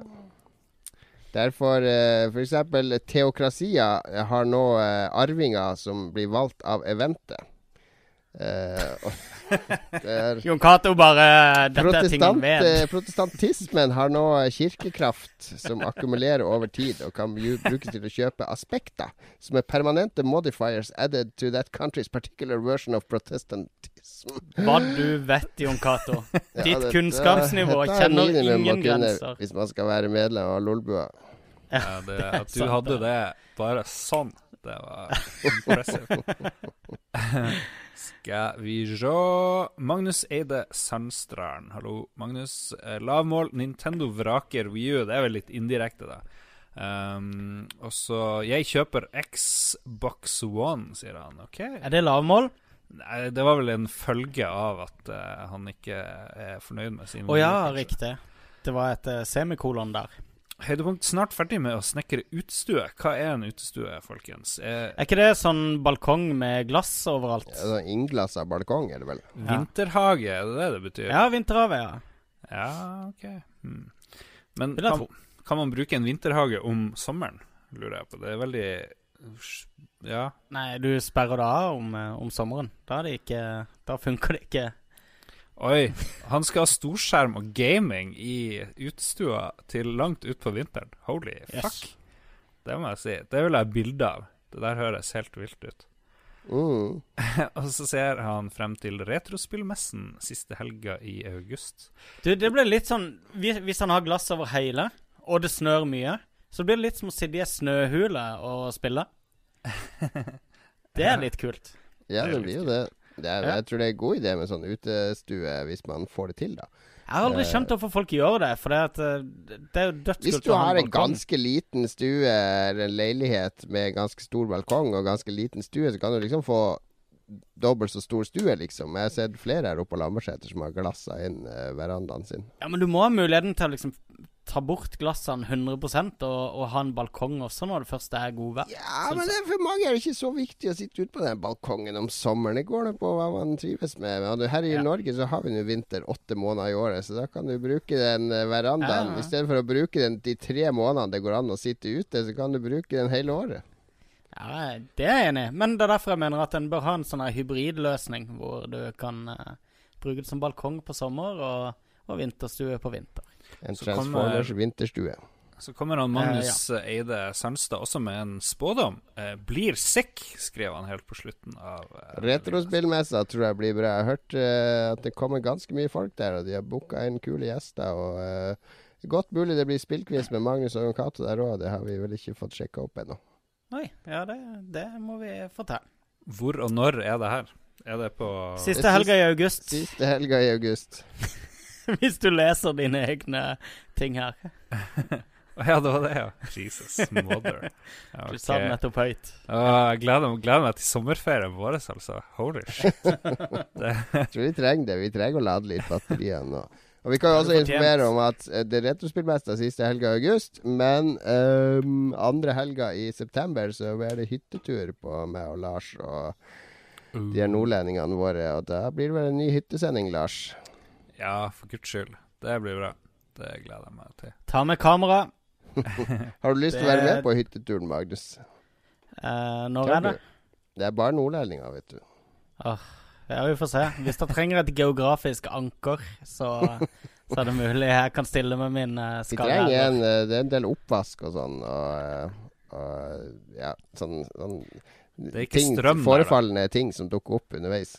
Derfor uh, for eksempel Theokrasia har nå uh, arvinger som blir valgt av eventet. Eh, Jon Cato bare Dette er tingen vet. eh, protestantismen har nå kirkekraft som akkumulerer over tid, og kan brukes til å kjøpe aspekter som er permanente modifiers added to that country's particular version of protestantism. Hva du vet, Jon Cato. Ja, Ditt dette- kunnskapsnivå det, det, kjenner ingen kunne grenser. Hvis man skal være medlem av Lolbua. Ja, det, at du hadde det. det bare sånn, det var impressive. Skal vi se Magnus Eide Sandstrand. Hallo, Magnus. Eh, lavmål. Nintendo vraker Wii U. Det er vel litt indirekte, da. Um, og så Jeg kjøper Xbox One, sier han. OK. Er det lavmål? Nei, det var vel en følge av at uh, han ikke er fornøyd med sin Å ja, kanskje. riktig. Det var et uh, semikolon der. Høydepunkt snart ferdig med å snekre utestue. Hva er en utestue, folkens? Er Er ikke det sånn balkong med glass overalt? Ja, sånn Innglassa balkong, er det vel. vinterhage, er det det det betyr? Ja, vinterhavet, ja. Ja, ok. Hmm. Men kan, kan man bruke en vinterhage om sommeren? Lurer jeg på. Det er veldig Ja. Nei, du sperrer det av om, eh, om sommeren. Da, er det ikke, da funker det ikke. Oi, han skal ha storskjerm og gaming i utestua til langt utpå vinteren. Holy Yes. fuck. Det må jeg si. Det vil jeg ha bilde av. Det der høres helt vilt ut. Mm. og så ser han frem til retrospillmessen siste helga i august. Du, det blir litt sånn Hvis, han har glass over hele, og det snør mye, så blir det litt som å sitte i ei snøhule og spille. Det er litt kult. Ja, Det det blir jo det. Er, Ja. Jeg tror det er en god idé med sånn utestue, hvis man får det til, da. Jeg har aldri Eh. skjønt hvorfor folk gjør det, for det, at, eh, det er jo Hvis dødskult du å ha har en en ganske liten stue, eller en leilighet med ganske stor balkong og ganske liten stue, så kan du liksom få dobbelt så stor stue, liksom. Jeg har sett flere her oppe på Lambertseter som har glassa inn eh, verandaen sin. Ja, men du må ha muligheten til å liksom ta bort glassene 100 og, og ha en balkong også når det først er godvær. Ja, Sånn men det for mange er det ikke så viktig å sitte ute på den balkongen om sommeren. Det går nå på hva man trives med. Her i Ja. Norge så har vi nå vinter åtte måneder i året, så da kan du bruke den eh, verandaen. Ja. I stedet for å bruke den de tre månedene det går an å sitte ute, så kan du bruke den hele året. Ja, Det er jeg enig i, men det er derfor jeg mener at en bør ha en sånn hybridløsning, hvor du kan uh, bruke det som balkong på sommer og, og vinterstue på vinter. En Så kommer- vinterstue. Så kommer han Magnus Eide Sandstad også med en spådom. Eh, 'Blir sick', skrev han helt på slutten av eh, Retrospillmessa tror jeg blir bra. Jeg har hørt eh, at det kommer ganske mye folk der, og de har booka inn kule gjester. Og eh, Godt mulig det blir spillquiz med Magnus og Jon Cato der òg. Det har vi vel ikke fått sjekka opp ennå. Nei, ja, det, det må vi få til. Hvor og når er det her? Er det på Siste helga i august. Siste helga i august. Hvis du leser dine egne ting her. Ja, det var det, ja. Jesus mother. Ja, Du sa det nettopp høyt. Jeg gleder, gleder meg til sommerferien vår, altså. Holy shit. Jeg tror vi trenger det. Vi trenger å lade litt batterier nå. Og Vi kan jo også er informere om at eh, det er Retrospillmester siste helga i august. Men um, andre helga i september så blir det hyttetur på meg og Lars og de her nordlendingene våre. Og da blir det vel en ny hyttesending, Lars. Ja, for guds skyld. Det blir bra. Det gleder jeg meg til. Ta med kamera. Har du lyst til å være med på hytteturen, Magnus? Eh, når er det? Det er bare nordlendinger, vet du. Ja, vi får se. Hvis dere trenger et geografisk anker, så, så er det mulig jeg kan stille med min uh, Vi trenger en eh, Det er en del oppvask og sånn, og, eh, og ja, sånn, sånn er ikke ting, strøm der, da. Forefallende ting som dukker opp underveis.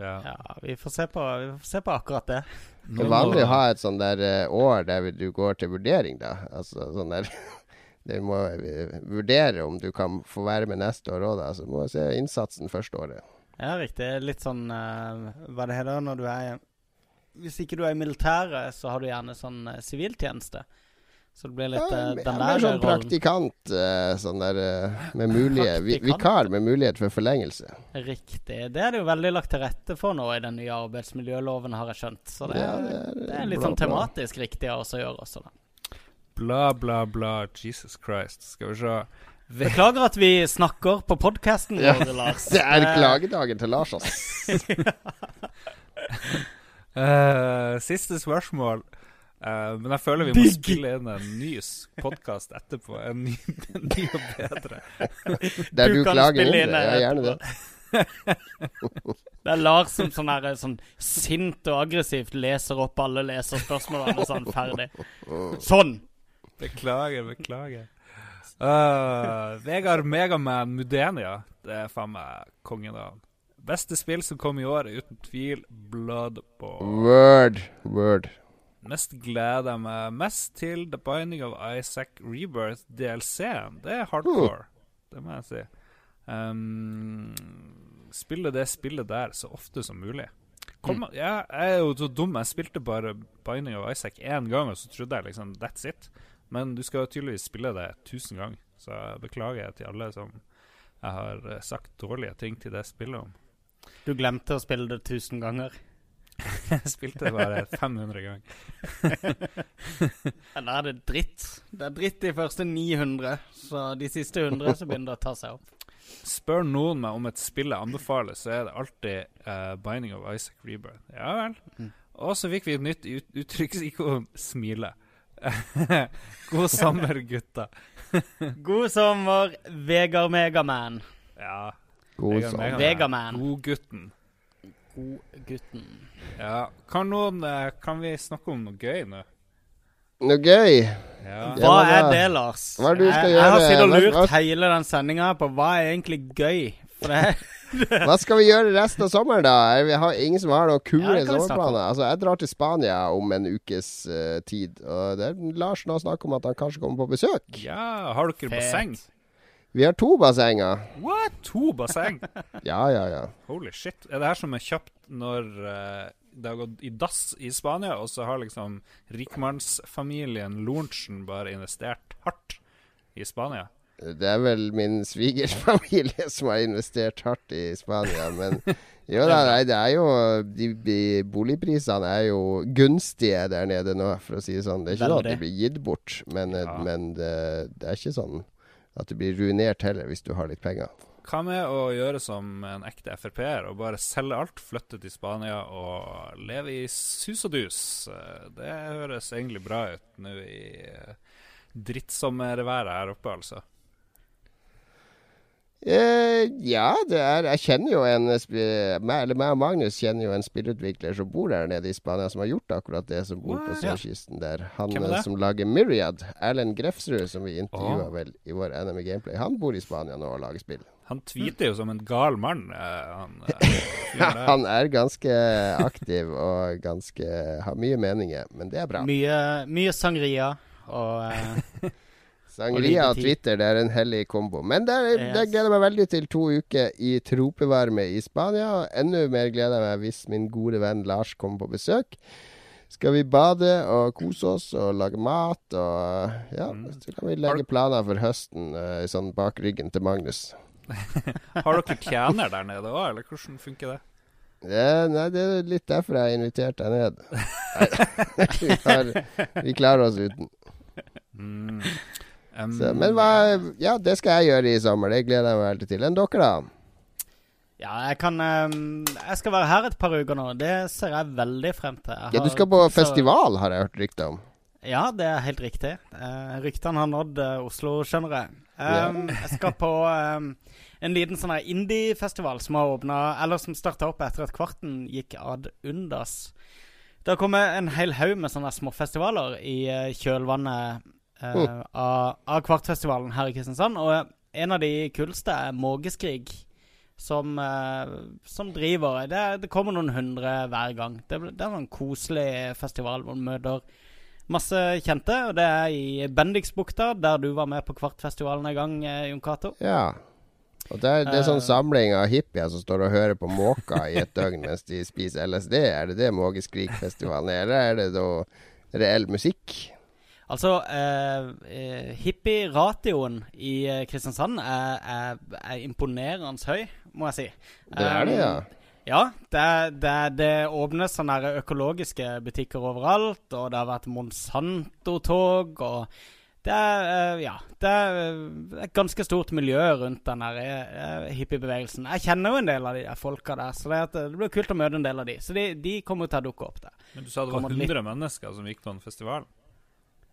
Ja. Ja, vi får se på, vi får se på akkurat det. Det er vanlig å ha et sånn der eh, år der du går til vurdering, da. Altså sånn der Du må eh, vurdere om du kan få være med neste år òg, da. Så må du se innsatsen første året. Ja, riktig. Litt sånn uh, Hva det heter når du er Hvis ikke du er i militæret, så har du gjerne sånn siviltjeneste. siviltjeneste. Så det blir litt Ja, eh, mer- den mer der sånn praktikant, eh, sånn der eh, med mulighet Praktikant. Vikar med mulighet for forlengelse. Riktig. Det er det jo veldig lagt til rette for nå i den nye arbeidsmiljøloven, har jeg skjønt. Så det, Ja, er, det er, det er litt bla, sånn tematisk tematisk riktig av oss å gjøre også, da. Bla, bla, bla. Jesus Christ. Skal vi se. Beklager at vi snakker på podkasten Ja, Lars. Det er klagedagen til Lars, altså. uh, siste spørsmål. Eh, men jeg føler vi må Big. spille inn en ny podkast etterpå. En ny, en ny og bedre. Der Du du, kan klager inn inn det. Ja, gjerne det. Det er Lars som sånn, her, sånn sint og aggressivt leser opp alle leserspørsmålene sånn ferdig. Sånn! Beklager, beklager. Uh, Vegard Megaman Mudenia. Det er faen meg kongenavn. Beste spill som kom i år, uten tvil Bloodborne. Word. Word. Mest gleder jeg meg mest til The Binding of Isaac Rebirth DLC-en. Det er hardcore, det må jeg si. Um, spille det spillet der så ofte som mulig. Kom, ja, jeg er jo så dum. Jeg spilte bare Binding of Isaac én gang, og så trodde jeg liksom that's it. Men du skal tydeligvis spille det tusen ganger, så jeg beklager til alle som jeg har eh, sagt dårlige ting til det spillet om. Du glemte å spille det tusen ganger. Jeg spilte det bare 500 ganger. Da er det dritt. Det er dritt de første 900, så de siste 100 så begynner det å ta seg opp. Spør noen meg om et spill jeg anbefaler, så er det alltid uh, Binding of Isaac Rebirth. Ja vel. Mm. Og så fikk vi et nytt ut uttrykksikon smile. God sommer, gutta. God sommer, Vegard Megaman. Ja. God Vegard sommer. Megaman. Vegaman. Godgutten. Godgutten. Ja. Kan noen eh, Kan vi snakke om noe gøy nå? Noe gøy. Ja. Hva er det, Lars? Hva er det du skal jeg, jeg har sittet og lurt hva- hele den sendinga på hva er egentlig gøy. For det Hva skal vi gjøre resten av sommeren, da? Vi har ingen som har noen kule sommerplaner. Altså, jeg drar til Spania om en ukes uh, tid. Og det er Lars nå snakker om at han kanskje kommer på besøk. ja. Har dere Fet. basseng? Vi har to bassenger. What? To basseng? Ja, ja, ja. Holy shit. Er det her som er kjøpt når uh, det har gått i dass i Spania, og så har liksom rikmannsfamilien Lorentzen bare investert hardt i Spania? Det er vel min svigerfamilie som har investert hardt i Spania, men jo da, nei, det er jo de, de Boligprisene er jo gunstige der nede nå, for å si det sånn. Det er ikke sånn at de det blir gitt bort, men, eh, Ja. men det, det er ikke sånn at du blir ruinert heller hvis du har litt penger. Hva med å gjøre som en ekte Frp-er og bare selge alt, flytte til Spania og leve i sus og dus? Det høres egentlig bra ut nå i drittsommerværet her oppe, altså. Eh, ja, det er Jeg kjenner jo en meg, Eller meg og Magnus kjenner jo en spillutvikler som bor der nede i Spania, som har gjort akkurat det, som bor på What? sørkysten der. Han eh, som lager Myriad, Erlend Grefsrud, som vi intervjua oh. vel i vår NM Gameplay, han bor i Spania nå og lager spill. Han tweeter jo som en gal mann. eh, Han, eh. Han er ganske aktiv og ganske har mye meninger, men det er bra. Mye, mye sangria og Sangria Og. Twitter det er en hellig kombo. Men det, er- det gleder jeg meg veldig til to uker i tropevarme i Spania. Og enda mer gleder jeg meg hvis min gode venn Lars kommer på besøk. Skal vi bade og kose oss og lage mat og Ja, Mm. så kan vi legge planer for høsten eh, sånn bak ryggen til Magnus. Har dere tjener der nede òg, eller hvordan funker det? Ja, nei, det er litt derfor jeg har invitert deg ned. Nei, vi, har, vi klarer oss uten. Mm. Um, Så, men hva Ja, det skal jeg gjøre i sommer. Det gleder jeg meg veldig til. Enn dere, da? Ja, jeg kan um, Jeg skal være her et par uker nå. Det ser jeg veldig frem til. Har, Ja, du skal på festival, har jeg hørt rykte om. Ja, det er helt riktig. Uh, ryktene har nådd uh, Oslo, skjønner jeg. Um, Jeg skal på um, en liten sånn indie-festival som har åpna Eller som starta opp etter at Kvarten gikk ad undas. Det har kommet en hel haug med sånne småfestivaler i eh, kjølvannet eh, Mm. av, av Kvartfestivalen her i Kristiansand. Og en av de kuleste er Mågeskrig. Som, uh, som driver det, det kommer noen hundre hver gang. Det, det er en koselig festival hvor man møter masse kjente. Og det er i Bendiksbukta, der du var med på Kvartfestivalen en gang, eh, Jon Cato. Ja. Og det er, det er sånn Eh. samling av hippier som står og hører på måker i et døgn mens de spiser LSD. Er det det Mågeskrikfestivalen er, eller er det da reell musikk? Altså, eh, eh, hippie-ratioen i eh, Kristiansand er, er, er imponerende høy, må jeg si. Det er det, ja. Um, Ja, det, det, det åpnes sånne økologiske butikker overalt, og det har vært Monsanto-tog, og det er, eh, ja, det er et ganske stort miljø rundt den hippiebevegelsen. Jeg kjenner jo en del av de folka der, så det, det blir kult å møte en del av de. Så de, de kommer til å dukke opp der. Men du sa det var Kommer litt- mennesker som gikk på en festival?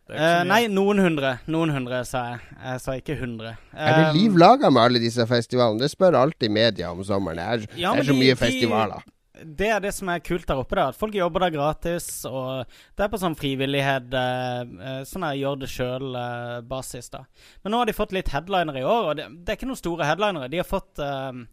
Eh, mye. nei, noen hundre. Noen hundre, sa jeg. Jeg sa ikke hundre. Er det Um, liv laga med alle disse festivalene? Det spør alltid media om sommeren. Det er, Ja, det er så de- mye de- festivaler. Det er det som er kult der oppe. da At Folk jobber der gratis. Og det er på sånn frivillighet. uh, eh, sånn her gjør det sjøl-basis. da Men nå har de fått litt headlinere i år. Og det, det er ikke noen store headlinere. De har fått eh,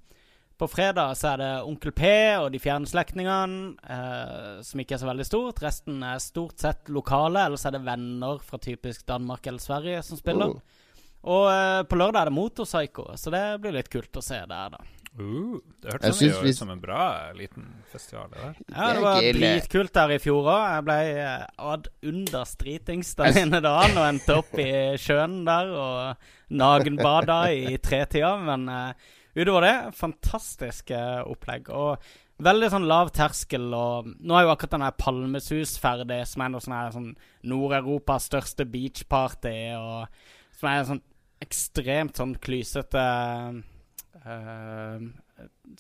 På fredag så er det Onkel P og De fjerne slektningene, eh, som ikke er så veldig stort. Resten er stort sett lokale. Eller så er det venner fra typisk Danmark eller Sverige som spiller. Uh. Og eh, på lørdag er det Motorpsycho, så det blir litt kult å se der, da. Uh, det hørtes ut vi- som en bra liten festival. det der. Ja, Det var dritkult der i fjor òg. Jeg ble eh, ad undas dritings den ene dagen og endte opp i sjøen der og nagenbada i tretida. Men eh, utover det, fantastisk eh, opplegg. Og veldig sånn lav terskel. Og nå er jo akkurat den her Palmesus ferdig, som er noe sånn her sånn Nord-Europas største beachparty, og som er sånn ekstremt sånn klysete uh,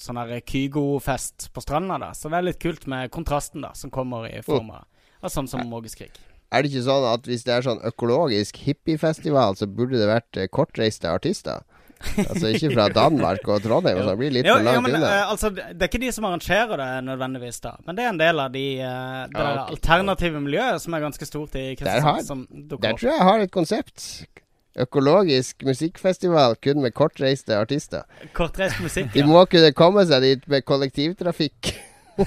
sånn her Kygo-fest på stranda, da. Så det er litt kult med kontrasten, da, som kommer i form av, av sånn som Mågeskrik. Er det ikke sånn at hvis det er sånn økologisk hippiefestival, så burde det vært eh, kortreiste artister? Altså ikke fra Danmark og Trondheim, Så det blir litt Jo, for jo, men inne. eh, altså, det er ikke de som arrangerer det nødvendigvis, da. Men det er en del av de uh, det Ja, okay. alternative miljøet som er ganske stort i Kristiansand, Der, Der tror jeg jeg har et konsept. Økologisk musikkfestival kun med kortreiste artister. Kortreist musikk, De må kunne komme seg dit med kollektivtrafikk.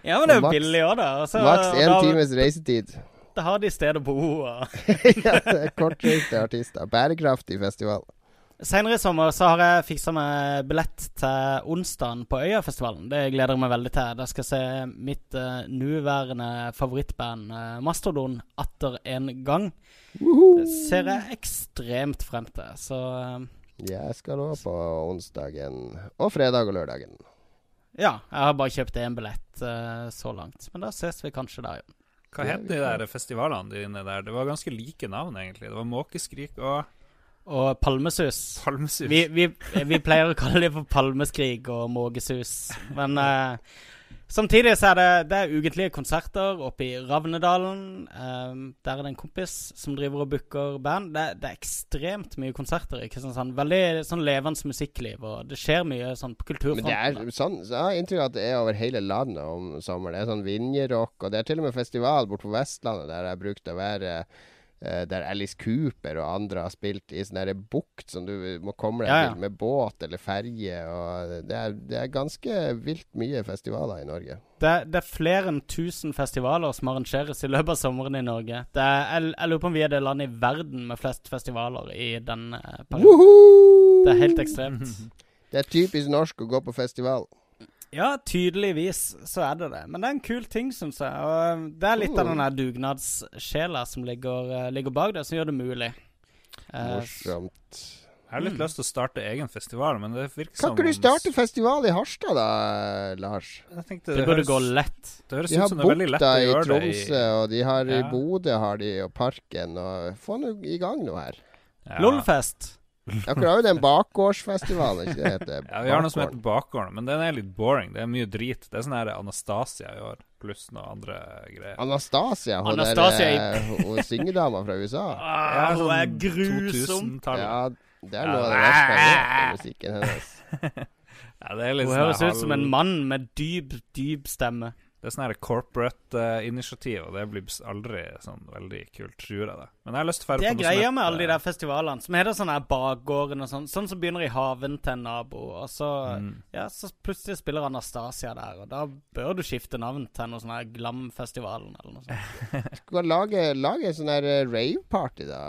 Ja, men det er jo billig òg, da. Og Maks én times reisetid. Da har de sted å bo. Og ja, det er kortreiste artister. Bærekraftig festival. Senere i sommer så har jeg fiksa meg billett til onsdagen på Øyafestivalen. Det gleder jeg meg veldig til. Der skal jeg se mitt uh, nåværende favorittband uh, Mastodon atter en gang. Det ser jeg ekstremt frem til. Så uh, Jeg skal nå på onsdagen og fredag og lørdagen. ja, jeg har bare kjøpt én billett uh, så langt. Men da ses vi kanskje der, ja. Hva het de der festivalene dine der? Det var ganske like navn, egentlig. Det var Måkeskrik og Og Palmesus. Palmesus. Vi, vi, vi pleier å kalle det for Palmeskrik og mågesus. Men eh, samtidig så er det, det er ukentlige konserter oppe i Ravnedalen. Um, der er det en kompis som driver og booker band. Det, det er ekstremt mye konserter i Kristiansand. Veldig sånn levende musikkliv, og det skjer mye sånn på kulturfronten. Men det er sånn, så jeg har inntrykk av at det er over hele landet om sommeren. Det er sånn Vinjerock, og det er til og med festival borte på Vestlandet der jeg brukte å være eh, der Alice Cooper og andre har spilt i sånn bukt som du må komme deg Ja, ja. til med båt eller ferje. Det er, det er ganske vilt mye festivaler i Norge. Det, det er flere enn 1000 festivaler som arrangeres i løpet av sommeren i Norge. Det er, jeg, jeg lurer på om vi er det landet i verden med flest festivaler i den eh, perioden. Woohoo! Det er helt ekstremt. Det er typisk norsk å gå på festival. Ja, tydeligvis så er det det. Men det er en kul ting, syns jeg. Og eh, det er litt av den der dugnadssjela som ligger, eh, ligger bak det, som gjør det mulig. Eh, Morsomt. Jeg har litt Mm. lyst til å starte egen festival, men det virker Kan som ikke du starte festival i Harstad, da, Lars? Jeg tenkte, det burde gå lett. Det høres De ut har som det er veldig lett å i gjøre det Tromsø, og de har i Ja. Bodø har de, og Parken. Og Få nå i gang noe her. Ja. LOLfest. Dere har jo den bakgårdsfestivalen, ikke det heter? Ja, vi har noe som heter Bakgården, men den er litt boring. Det er mye drit. Det er sånn her Anastasia i år, pluss noe andre greier. Anastasia, hun Anastasia der i- eh, hun- syngedama fra USA. Ah, hun er sånn grusom. Ja, det er noe av det verste jeg vet musikken hennes. Ja, det er litt Hun sånn høres ut som en mann med dyp, dyp stemme. Det er sånn her corporate-initiativ, og det blir aldri sånn veldig kult, tror jeg det. Men jeg har lyst til å dra på noe som Det er greia med alle de der festivalene som heter sånn her Bakgården og sånn. Sånn som begynner i haven til en nabo, og så Mm. Ja, så plutselig spiller Anastasia der, og da bør du skifte navn til noe sånn her Glam-festivalen eller noe sånt. Skal lage, lage en sånn der eh, rave-party, da,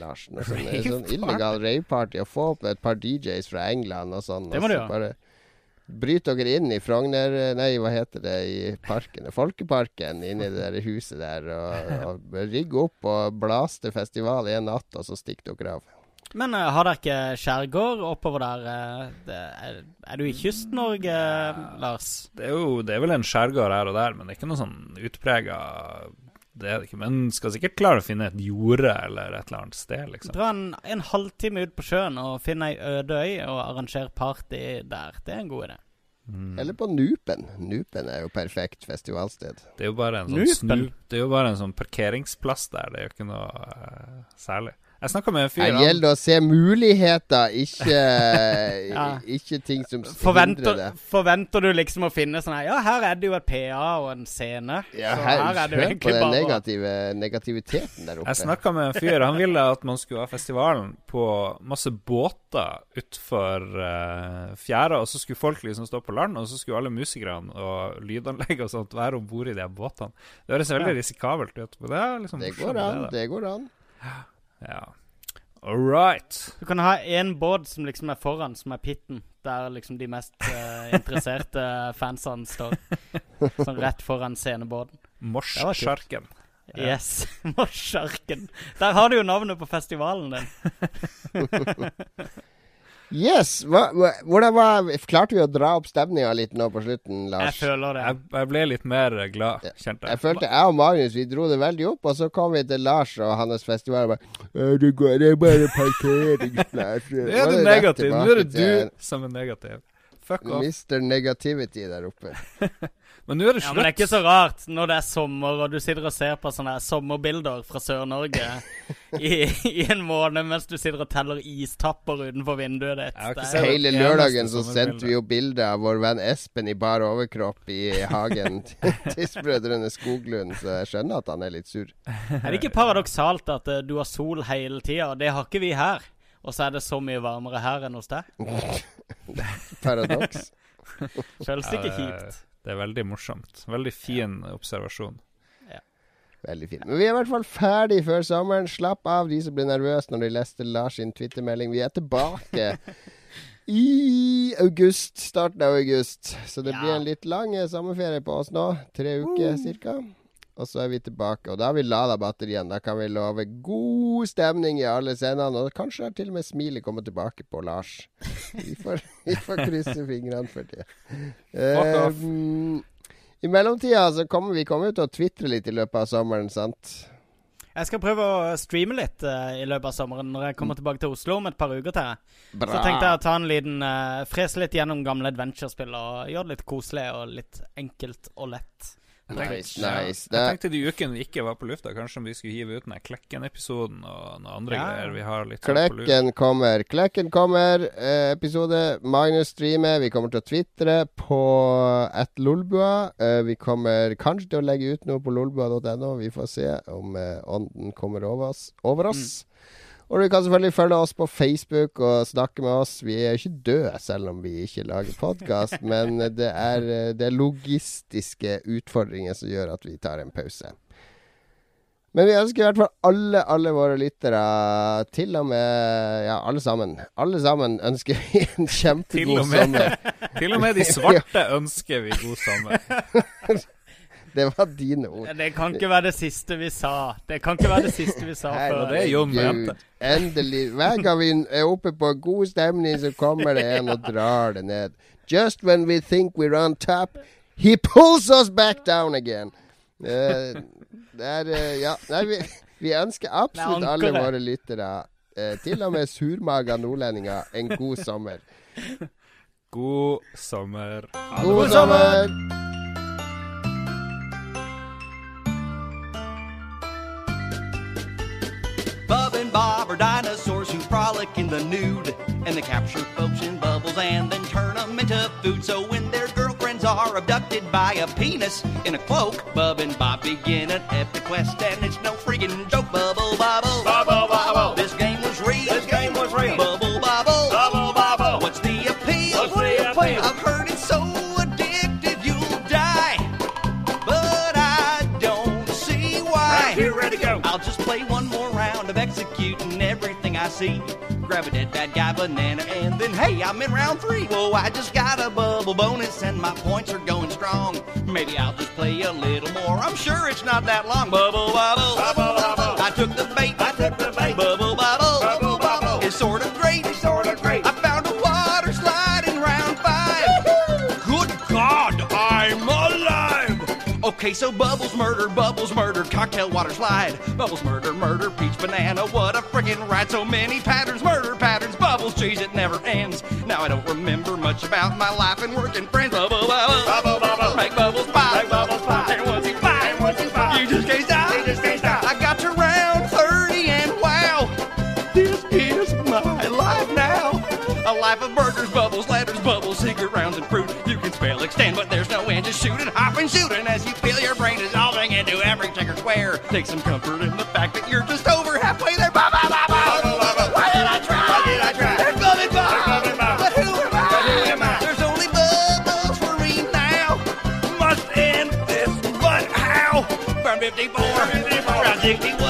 Larsen. Sånn, rave sånn illegal rave-party. Og få opp et par DJs fra England og sånn. Det må du så gjøre. Bryt dere inn i Frogner Nei, hva heter det i parken? Folkeparken, inni det der huset der. Og, og rigg opp og blaste festival en natt, og så stikker dere av. Men uh, har dere ikke skjærgård oppover der? Uh, det er, er du i Kyst-Norge, Lars? Det er jo det er vel en skjærgård her og der, men det er ikke noe sånn utprega Det er det ikke. Men skal sikkert klare å finne et jorde eller et eller annet sted, liksom. Dra en, en halvtime ut på sjøen og finne ei øde øy og arrangere party der. Det er en god idé. Mm. Eller på Nupen. Nupen er jo perfekt festivalsted. Det er jo bare en sånn snu, Det er jo bare en sånn parkeringsplass der. Det er jo ikke noe uh, særlig. Jeg snakka med en fyr Det gjelder å se muligheter, ikke, Ja. ikke ting som hindrer Forventer, det. forventer du liksom å finne sånn her Ja, her er det jo et PA og en scene. Ja, så her, her er det jo hør på egentlig den bare negative, negativiteten der oppe. Jeg snakka med en fyr. Han ville at man skulle ha festivalen på masse båter utfor uh, fjæra, og så skulle folk liksom stå på land, og så skulle alle musikerne og lydanlegg og sånt være om bord i de båtene. Det høres veldig risikabelt ut. Men det er liksom Det går an, Det, det går an. Ja. All right. Du kan ha én båt som liksom er foran, som er pitten. Der liksom de mest uh, interesserte fansene står. Sånn rett foran scenebåten. Morssjarken. Ja. Yes. Morssjarken. Der har du jo navnet på festivalen din. Yes! Hva, hva, hvordan var, klarte vi å dra opp stemninga litt nå på slutten, Lars? Jeg føler det. Jeg, jeg ble litt mer glad, Ja. kjente jeg. Jeg følte jeg og Magnus vi dro det veldig opp, og så kom vi til Lars og hans festival og bare «Øh, Det går, det er bare parkeringsplass. Det er det negative. Nå er det du som er negativ. Fuck off. Mr. Negativity der oppe. Men nå er det Ja, men det er ikke så rart når det er sommer, og du sitter og ser på sånne sommerbilder fra Sør-Norge i, i en måned mens du sitter og teller istapper utenfor vinduet ditt. Ikke Det Hele lørdagen så sendte vi jo bilde av vår venn Espen i bar overkropp i hagen til Tidsbrødrene Skoglund, så jeg skjønner at han er litt sur. Er det ikke paradoksalt at uh, du har sol hele tida? Det har ikke vi her. Og så er det så mye varmere her enn hos deg. Paradoks. Føles det ikke Ja, kjipt? Det er veldig morsomt. Veldig fin observasjon. Veldig fin. Men vi er i hvert fall ferdig før sommeren. Slapp av, de som ble nervøse når de leste Lars sin twittermelding. Vi er tilbake i august. Starten av august. Så det Ja. blir en litt lang sommerferie på oss nå. Tre uker cirka. Og så er vi tilbake. Og da har vi lada batteriene. Da kan vi love god stemning i alle scenene. Og kanskje til og med smilet kommet tilbake på Lars. Vi får, vi får krysse fingrene for det. Eh, I mellomtida så kommer vi kommer til å tvitre litt i løpet av sommeren, sant? Jeg skal prøve å streame litt uh, i løpet av sommeren når jeg kommer tilbake til Oslo om et par uker til. Bra. Så tenkte jeg å ta en liten uh, Frese litt gjennom gamle adventure-spill og gjøre det litt koselig og litt enkelt og lett. Nice, Ja. nice. Jeg tenkte de ukene vi ikke var på lufta, kanskje om vi skulle hive ut den Klekken-episoden og noen andre Ja. greier vi har litt. Klekken kommer. Klekken kommer. Eh, episode. Magnus streamer. Vi kommer til å tvitre på at lolbua. Eh, vi kommer kanskje til å legge ut noe på lolbua.no. Vi får se om eh, ånden kommer over oss. Over oss. Og du kan selvfølgelig følge oss på Facebook og snakke med oss. Vi er ikke døde selv om vi ikke lager podkast, men det er, eh, det er logistiske utfordringer som gjør at vi tar en pause. Men vi ønsker i hvert fall alle, alle våre lyttere, til og med Ja, alle sammen. Alle sammen ønsker vi en kjempegod til med, sommer. til og med de svarte ønsker vi god sommer. Det var dine ord. Det kan ikke være det siste vi sa. Det kan ikke være det siste vi sa før. det er Jon. Endelig. Hver gang vi er oppe på god stemning, så kommer det en og drar det ned. Just when we think we're on top, he pulls us back down again. Uh, det er eh, Ja. Nei, vi, vi ønsker absolutt alle våre lyttere, uh, til og med surmaga nordlendinger, en god sommer. God sommer. God sommer! Bob are dinosaurs who frolic in the nude. And they capture folks in bubbles and then turn them into food. So when their girlfriends are abducted by a penis in a cloak, Bub and Bob begin an epic quest. And it's no freaking joke. Bubble, bubble. Bubble, bubble. See. Grab a dead bad guy banana and then hey, I'm in round three. Whoa, I just got a bubble bonus and my points are going strong. Maybe I'll just play a little more. I'm sure it's not that long. Bubble bubble. Bubble bubble. I took the bait. Okay, so Bubbles murder, Bubbles murder, cocktail water slide. Bubbles murder, murder, peach banana, what a frickin' ride. So many patterns, murder patterns, Bubbles, geez, it never ends. Now I don't remember much about my life and work and friends. Bubble, bubble, bubble, bubble, make Bubbles pop, make Bubbles pop. And once he pop, and once he pop, you just can't stop, you just can't stop. I got to round 30 and wow, this is my life now. A life of burgers, bubbles, ladders, bubbles, secret rounds, and fruit. You can spell extend, but there's no end. Just shoot and hop and shoot, and as you feel your brain dissolving into every checker square, take some comfort in the fact that you're just over halfway there. Ba, ba, ba, ba. Why did I try? Why did I try? There's Bub and Bob. But who am I? But who am I? There's only bubbles for me now. Must end this, but how? Round 54, round 61,